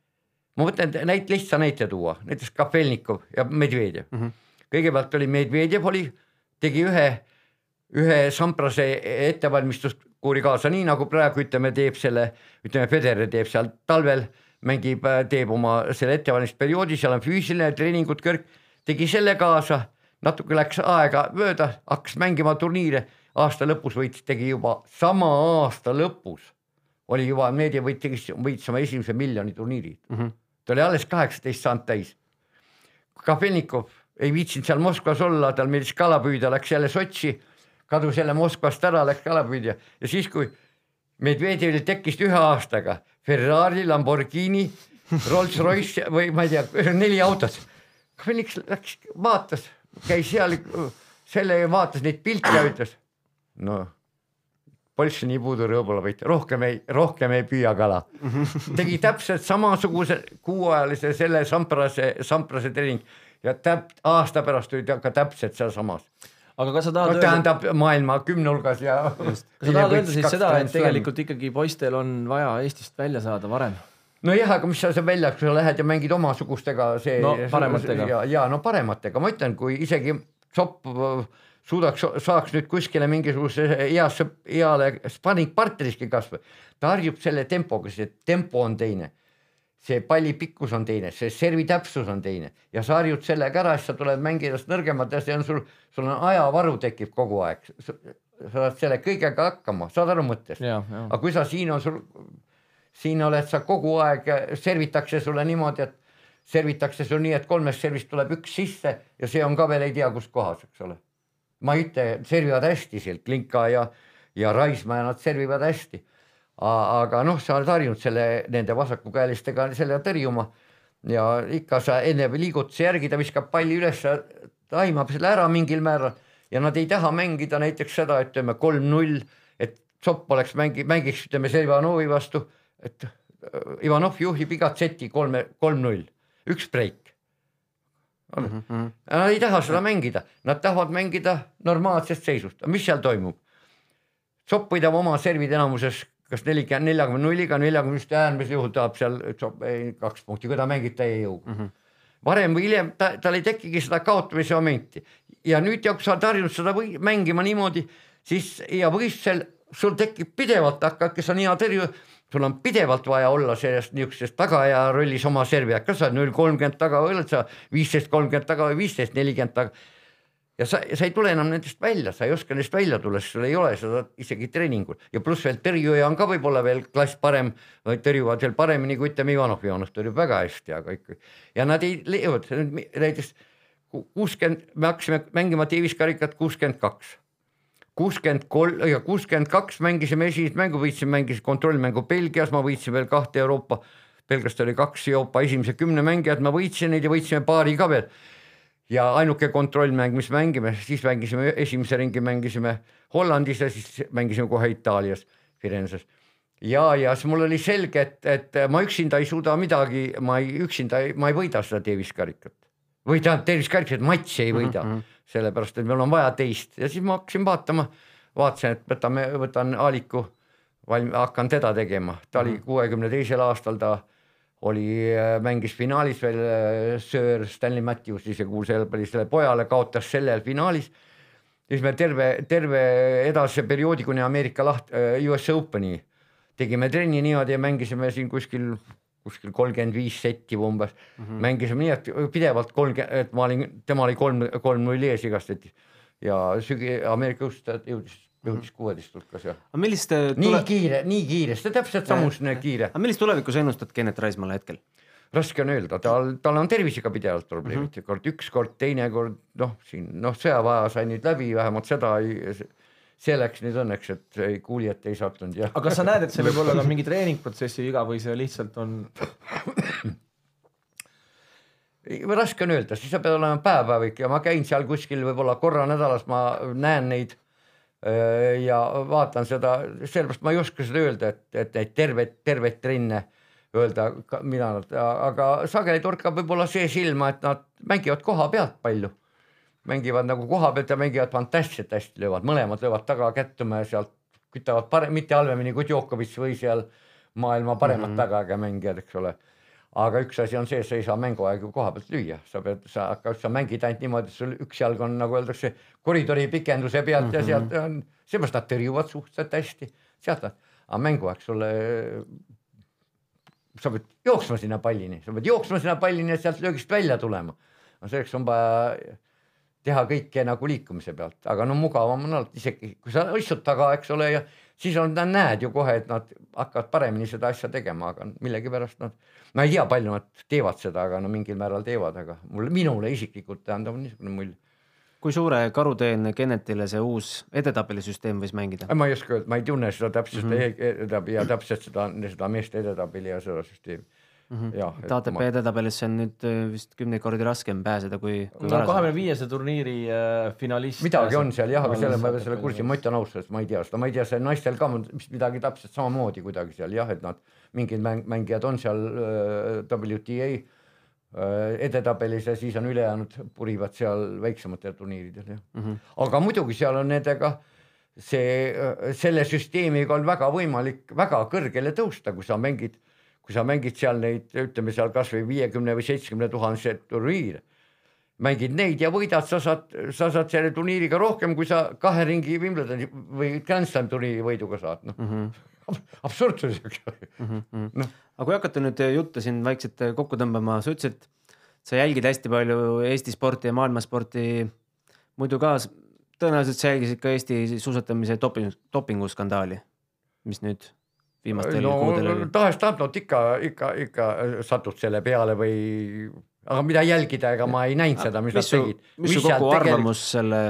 ma mõtlen näit-, lihtsa näite tuua, näiteks Kafelnikov ja Medvedjev mm. -hmm. kõigepealt oli Medvedjev oli, tegi ühe, ühe Samprase ettevalmistuskuuri kaasa, nii nagu praegu ütleme, teeb selle, ütleme, Federer teeb seal talvel, mängib, teeb oma selle ettevalmistusperioodi, seal on füüsiline treeningud kõrg, tegi selle kaasa, natuke läks aega mööda, hakkas mängima turniire, aasta lõpus võitis, tegi juba sama aasta lõpus oli juba Medvedev võitis, võitis oma esimese miljoni turniiri mm. -hmm. ta oli alles kaheksateist saanud täis. Kafelnikov ei viitsinud seal Moskvas olla, tal meeldis kala püüda, läks jälle Sotši, kadus jälle Moskvast ära, läks kala püüdja ja siis, kui Medvedjevil tekkis ühe aastaga Ferrari, Lamborghini, Rolls-Royce või ma ei tea, neli autot. Kafelnik läks, vaatas, käis seal selle vaatas neid pilte ja ütles, no Polssi nii puudu rõõbula võita, rohkem ei, rohkem ei püüa kala. tegi täpselt samasuguse kuuajalise selle Samprase, Samprase treening ja täp-, aasta pärast oli ta ka täpselt sealsamas. Aga kas sa no tahad öelda, tähendab maailma kümne hulgas ja. kas sa tahad öelda siis seda, et tegelikult ikkagi poistel on vaja Eestist välja saada varem? nojah, aga mis sa seal välja, kui sa lähed ja mängid omasugustega, see. No parematega. ja, ja no parematega, ma ütlen, kui isegi Zopp suudaks, saaks nüüd kuskile mingisuguse heasse, heale sparringpartneriski kasvõi, ta harjub selle tempoga, see tempo on teine. See palli pikkus on teine, see servi täpsus on teine ja sa harjud sellega ära, siis sa tuled mängijast nõrgemalt ja see on sul, sul on ajavaru tekib kogu aeg. sa saad selle kõigega hakkama, saad aru mõttest? aga kui sa siin on sul, siin oled sa kogu aeg, servitakse sulle niimoodi, et servitakse sul nii, et kolmest servist tuleb üks sisse ja see on ka veel ei tea kus kohas, eks ole ma ei ütle, servivad hästi seal Klinka ja, ja Raismaa ja nad servivad hästi. Aga noh, sa oled harjunud selle, nende vasakukäelistega selle tõrjuma. Ja ikka sa enne liigutuse järgi, ta viskab palli üles, taimab selle ära mingil määral. Ja nad ei taha mängida näiteks seda, ütleme kolm-null, et Zopp oleks mängi-, mängiks ütleme Selvanovi vastu, et Ivanov juhib igat seti kolme, kolm-null, üks breik Mm -hmm. Nad ei taha seda mängida, nad tahavad mängida normaalsest seisust, mis seal toimub? Zopp võidab oma servid enamuses kas nelikümmend, neljakümne nulliga, neljakümne vist äärmisel juhul tahab seal kaks punkti, kui ta mängib täie jõuga mm. -hmm. varem või hiljem ta, tal ei tekigi seda kaotamise momenti ja nüüd ja kui sa oled harjunud seda või, mängima niimoodi, siis ja võistlusel sul tekib pidevalt, hakkadki sa nii hea tõrju, sul on pidevalt vaja olla sellest niisuguses tagaaja rollis oma servi, kas sa oled null kolmkümmend taga või oled sa viisteist kolmkümmend taga või viisteist nelikümmend taga ja sa, sa ei tule enam nendest välja, sa ei oska neist välja tulla, sest sul ei ole seda isegi treeningul ja pluss veel tõrjuja on ka võib-olla veel klass parem, tõrjuvad veel paremini kui ütleme, Ivanov, Ivanov tõrjub väga hästi, aga ikka. Ja nad ei leiavad näiteks kuuskümmend, me hakkasime mängima Davis karikat kuuskümmend kaks. Kuuskümmend kolm ja kuuskümmend kaks mängisime esimest mängu, võitsime, mängisime kontrollmängu Belgias, ma võitsin veel kahte Euroopa, Belgiast oli kaks Euroopa esimese kümne mängijat, ma võitsin neid ja võitsime paari ka veel ja ainuke kontrollmäng, mis mängime, siis mängisime esimese ringi mängisime Hollandis ja siis mängisime kohe Itaalias, Firenzes. ja, ja siis mul oli selge, et, et ma üksinda ei suuda midagi, ma ei, üksinda ma ei võida seda Davis karikat või tähendab Davis karikat, matši ei võida mm, -hmm. sellepärast et meil on vaja teist ja siis ma hakkasin vaatama, vaatasin, et võtame, võtan Aaliku, valm-, hakkan teda tegema, ta oli mhm. kuuekümne teisel aastal ta oli, äh, mängis finaalis veel äh, Sir Stanley Matthews, ise kuulsa jalgpallisele pojale, kaotas sellel finaalis. siis me terve, terve edasise perioodi kuni Ameerika laht- äh,, US Openi tegime trenni niimoodi ja mängisime siin kuskil, kuskil kolmkümmend viis setti umbes mm. -hmm. mängisime nii, et pidevalt kolmkümmend, et ma olin, tema oli kolm, kolm-null ees igast setis ja sügi-, Ameerika õustajad jõudis jõudis kuueteist hulkas jah. aga millist tule... nii kiire, nii kiiresti, täpselt samusugune kiire. aga millist tulevikku sa ennustad Kennet Raismaale hetkel? raske on öelda, tal, tal on tervisega pidevalt probleemid mm, -hmm. kord üks kord, teine kord noh, siin noh, sõjaväe sai nüüd läbi, vähemalt seda ei, see läks nüüd õnneks, et ei, kuulijat ei sattunud jah. aga kas sa näed, et see võib olla ka mingi treeningprotsessi viga või see lihtsalt on raske on öelda, siis sa pead olema päev-päevik ja ma käin seal kuskil võib-olla korra nädalas, ma näen neid ja vaatan seda, sellepärast ma ei oska seda öelda, et, et neid terveid, terveid trenne öelda, mida nad, aga sageli torkab võib-olla see silma, et nad mängivad koha pealt palju. mängivad nagu koha pealt ja mängivad fantastiliselt hästi, löövad, mõlemad löövad taga kättuma ja sealt kütavad parem, mitte halvemini kui Djokovic või seal maailma paremad mm -hmm. tagakäemängijad, eks ole aga üks asi on see, sa ei saa mänguaegu koha pealt lüüa, sa pead, sa hakkad, sa mängid ainult niimoodi, et sul üks jalg on nagu öeldakse koridori pikenduse pealt mm -hmm. ja sealt on, seepärast nad tõrjuvad suhteliselt hästi, sealt nad, aga mänguaeg sulle. sa pead jooksma sinna pallini, sa pead jooksma sinna pallini ja sealt löögist välja tulema. no selleks on vaja teha kõike nagu liikumise pealt, aga no mugavam on alati isegi, kui sa istud taga, eks ole, ja siis on, näed ju kohe, et nad hakkavad paremini seda asja tegema, aga millegipärast nad, ma ei tea, palju nad teevad seda, aga no mingil määral teevad, aga mulle, minule isiklikult tähendab niisugune mulje. kui suure karuteene Kennetile see uus edetabelisüsteem võis mängida? ma ei oska öelda, ma ei tunne seda täpselt mm -hmm. ja täpselt seda, seda meeste edetabeli ja seda süsteemi mm. -hmm. jah, et ATP ma... edetabelisse on nüüd äh, vist kümneid kordi raskem pääseda kui, kui no kahekümne viiese turniiri äh, finalist. midagi on seal jah, aga selle ma selle kursi, ma ütlen ausalt, ma ei tea seda, ma ei tea, see naistel ka midagi täpselt samamoodi kuidagi seal jah, et nad mingid mäng, mängijad on seal äh, WTA äh, edetabelis ja siis on ülejäänud purivad seal väiksematel turniiridel jah mm. -hmm. aga muidugi seal on nendega see, äh, selle süsteemiga on väga võimalik väga kõrgele tõusta, kui sa mängid kui sa mängid seal neid, ütleme seal kasvõi viiekümne või seitsmekümne tuhande turniire, mängid neid ja võidad, sa saad, sa saad selle turniiriga rohkem, kui sa kahe ringi Wimbledoni või Grand Slam turniiri võiduga saad, noh mm -hmm. absurdsus, eks mm -hmm.. No. aga kui hakata nüüd juttu siin vaikselt kokku tõmbama, sa ütlesid, sa jälgid hästi palju Eesti sporti ja maailmasporti. muidu ka tõenäoliselt sa jälgisid ka Eesti suusatamise doping, dopinguskandaali, mis nüüd viimastel no, kuudel tahes-tahtmata ikka, ikka, ikka satud selle peale või, aga mida jälgida, ega ma ei näinud seda, mis, nad tegid. mis su kogu arvamus selle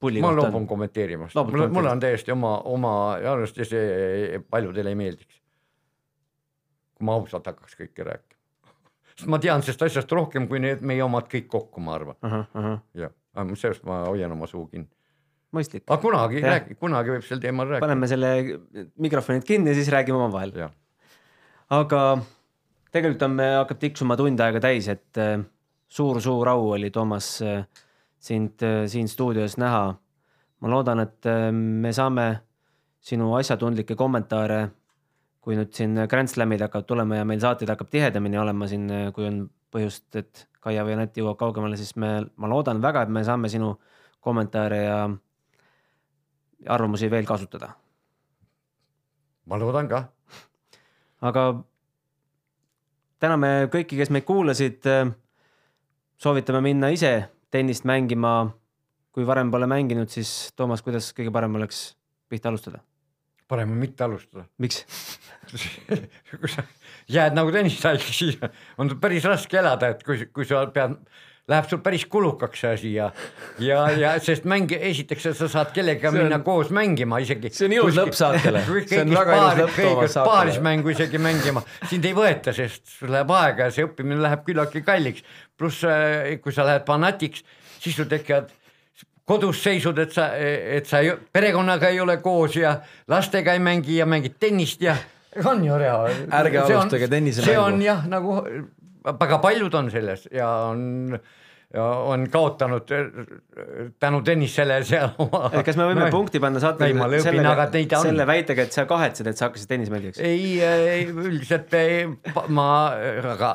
pulli kohta on? ma loobun kommenteerimast, mul, mul on täiesti oma, oma arvamust ja see paljudele ei meeldiks. kui ma ausalt hakkaks kõike rääkima. [laughs] sest ma tean sellest asjast rohkem kui need meie omad kõik kokku, ma arvan. jah, sellest ma hoian oma suu kinni mõistlik. aga kunagi, kunagi võib sel teemal rääkida. paneme selle mikrofonid kinni ja siis räägime omavahel. aga tegelikult on, hakkab tiksuma tund aega täis, et suur-suur äh, au oli, Toomas, äh, sind äh, siin stuudios näha. ma loodan, et me saame sinu asjatundlikke kommentaare, kui nüüd siin Grand Slamid hakkavad tulema ja meil saateid hakkab tihedamini olema siin, kui on põhjust, et Kaia või Anett jõuab kaugemale, siis me, ma loodan väga, et me saame sinu kommentaare ja ja arvamusi veel kasutada. ma loodan ka. aga täname kõiki, kes meid kuulasid. soovitame minna ise tennist mängima. kui varem pole mänginud, siis Toomas, kuidas kõige parem oleks pihta alustada? parem on mitte alustada. miks? kui sa jääd nagu tennisehaigiks, siis on päris raske elada, et kui, kui sa pead, läheb sul päris kulukaks see asi ja, ja, ja sest mäng, esiteks sa saad kellegagi minna koos mängima isegi. See on ilus lõpp saatele. paarismängu isegi mängima, sind ei võeta, sest sul läheb aega ja see õppimine läheb küllaltki kalliks. pluss äh, kui sa lähed fanatiks, siis sul tekivad kodus seisud, et sa, et sa ei- perekonnaga ei ole koos ja lastega ei mängi ja mängid tennist ja on ju rea. Ärge alustage tennisemängu. see on jah, nagu väga paljud on selles ja on ja on kaotanud äh, tänu tennisele seal oma. kas me võime no, punkti panna saate neid on. selle väitega, et sa kahetsed, et sa hakkasid tennisemängiks? ei, ei üldiselt ei, ma, aga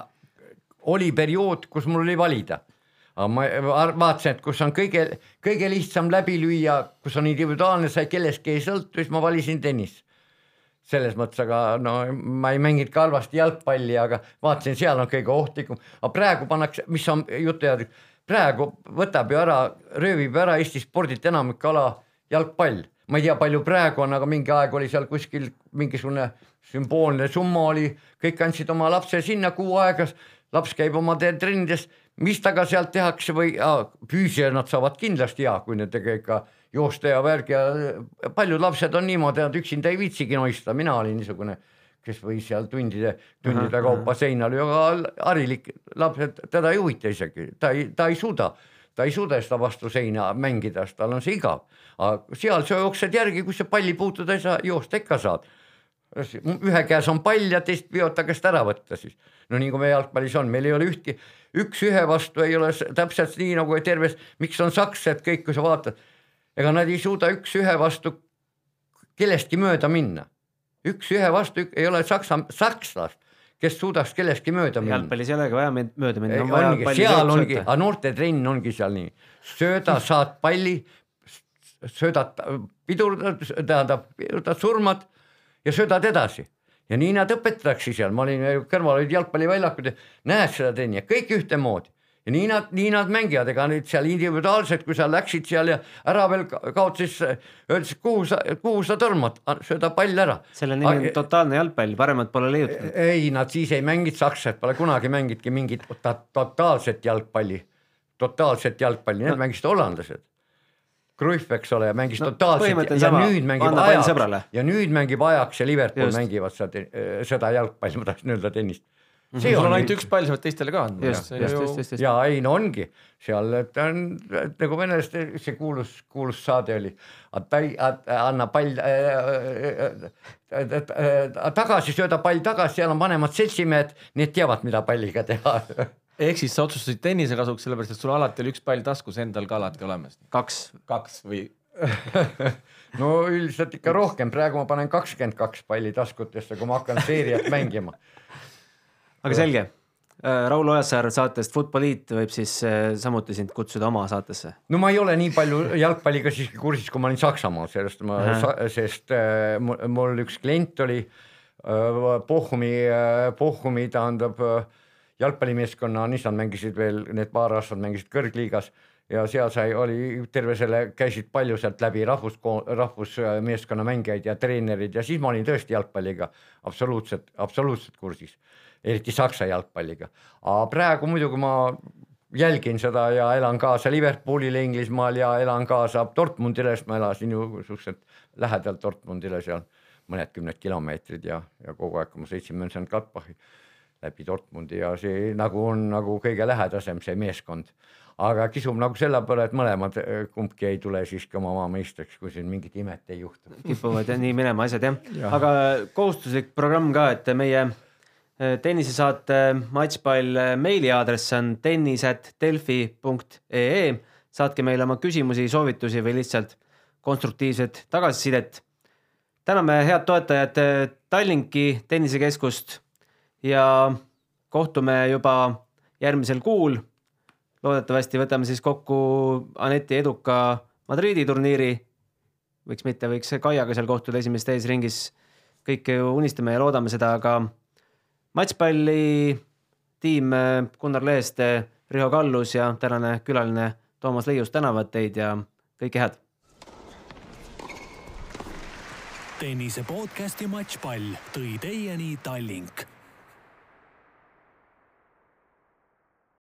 oli periood, kus mul oli valida. aga ma vaatasin, et kus on kõige, kõige lihtsam läbi lüüa, kus on individuaalne, sa kellestki ei sõltu, siis ma valisin tennist. Selles mõttes, aga no ma ei mänginud ka halvasti jalgpalli, aga vaatasin, seal on kõige ohtlikum, aga praegu pannakse, mis on jutu järgi, praegu võtab ju ära, röövib ära Eesti spordilt enamik ala jalgpall. ma ei tea, palju praegu on, aga mingi aeg oli seal kuskil mingisugune sümboolne summa oli, kõik andsid oma lapse sinna kuu aega, laps käib oma trennides, mis temaga sealt tehakse või füüsiliselt nad saavad kindlasti hea, kui nendega ikka joosta ja värk ja paljud lapsed on niimoodi, nad üksinda ei viitsigi noista, mina olin niisugune, kes võis seal tundide, tundide kaupa seina lüüa, aga harilik lapsed, teda ei huvita isegi, ta ei, ta ei suuda ta ei suuda seda vastu seina mängida, sest tal on see igav. aga seal sa jooksed järgi, kui sa palli puutuda ei saa, joosta ikka saad. ühe käes on pall ja teist peod ta käest ära võtta siis. no nii kui meie jalgpallis on, meil ei ole ühtki, üks ühe vastu ei ole täpselt nii nagu terves, miks on sakslased kõik, kui sa vaatad, ega nad ei suuda üks ühe vastu kellestki mööda minna. üks ühe vastu ei ole saksa, sakslast, kes suudaks kellestki mööda minna. jalgpallis ei olegi vaja mööda minna. ongi, seal ongi, aga noortetrenn ongi seal nii, sööda, saad palli, söödad, pidurdad, tähendab, pidurdad, surmad ja söödad edasi. ja nii nad õpetatakse seal, ma olin kõrval olid jalgpalliväljakud ja näed seda trenni ja kõik ühtemoodi. Ja nii nad, nii nad mängivad, ega nüüd seal individuaalselt, kui sa läksid seal ja ära veel ka- kaotasid, öeldes kuhu sa, kuhu sa tõmbad, sööda pall ära. selle nimi on totaalne jalgpall, paremat pole leiutatud. ei, nad siis ei mänginud sakslased, pole kunagi mängidki mingit to totaalset jalgpalli, totaalset jalgpalli, need No. mängisid hollandlased. Cruyff, eks ole, mängis No totaalselt ja sama, nüüd mängib ajaks ja nüüd mängib ajaks ja Liverpool Just. Just. mängivad seda, seda jalgpalli, ma tahtsin öelda tennist. Sul on ainult üks pall, sa pead teistele ka andma. just, just, just, just, just. ja ei no ongi seal, et on et nagu venelaste see kuulus, kuulus saade oli, anna pall äh, äh, äh, tagasi, sööda pall tagasi, seal on vanemad seltsimehed, need teavad, mida palliga teha ehk siis sa otsustasid tennise kasuks, sellepärast et sul alati oli üks pall taskus endal ka alati olemas. kaks, kaks või? [laughs] no üldiselt ikka rohkem, praegu ma panen kakskümmend kaks palli taskutesse, kui ma hakkan seeriat mängima. Aga selge. Raul Ojasaar saatest Futboliit võib siis äh, samuti sind kutsuda oma saatesse. no ma ei ole nii palju jalgpalliga siiski kursis, kui ma olin Saksamaal, sellest ma Ahah., sest äh, mul, üks klient oli äh, Bochumi äh,, Bochumi tähendab äh, jalgpallimeeskonna, siis nad mängisid veel, need paar aastat mängisid kõrgliigas ja seal sai, oli terve selle, käisid palju sealt läbi rahvus, rahvusmeeskonna mängijaid ja treenerid ja siis ma olin tõesti jalgpalliga absoluutselt, absoluutselt kursis, eriti Saksa jalgpalliga. aga praegu muidugi ma jälgin seda ja elan kaasa Liverpoolile Inglismaal ja elan kaasa Dortmundile, sest ma elasin ju suhteliselt lähedal Dortmundile seal mõned kümned kilomeetrid ja, ja kogu aeg, kui ma sõitsin Mönchengladbachi läbi Dortmundi ja see nagu on nagu kõige lähedasem see meeskond. aga kisub nagu selle peale, et mõlemad eh, kumbki ei tule siiski oma maailmameistriks, kui siin mingit imet ei juhtu. kipuvad nii minema asjad jah ja., aga kohustuslik programm ka, et meie tennisesaate matšpall äh, meiliaadress on tennis.delfi.ee. saatke meile oma küsimusi, soovitusi või lihtsalt konstruktiivset tagasisidet. täname head toetajat äh, Tallinki tennisekeskust ja kohtume juba järgmisel kuul. loodetavasti võtame siis kokku Aneti eduka Madridi turniiri. võiks mitte, võiks Kaiaga seal kohtuda esimeses teises ringis. kõike ju unistame ja loodame seda, aga matšpalli tiim äh, Gunnar Leeste, Riho Kallus ja tänane külaline Toomas Leius tänavad teid ja kõike head. tennise podcast ja matšpall tõi teieni Tallink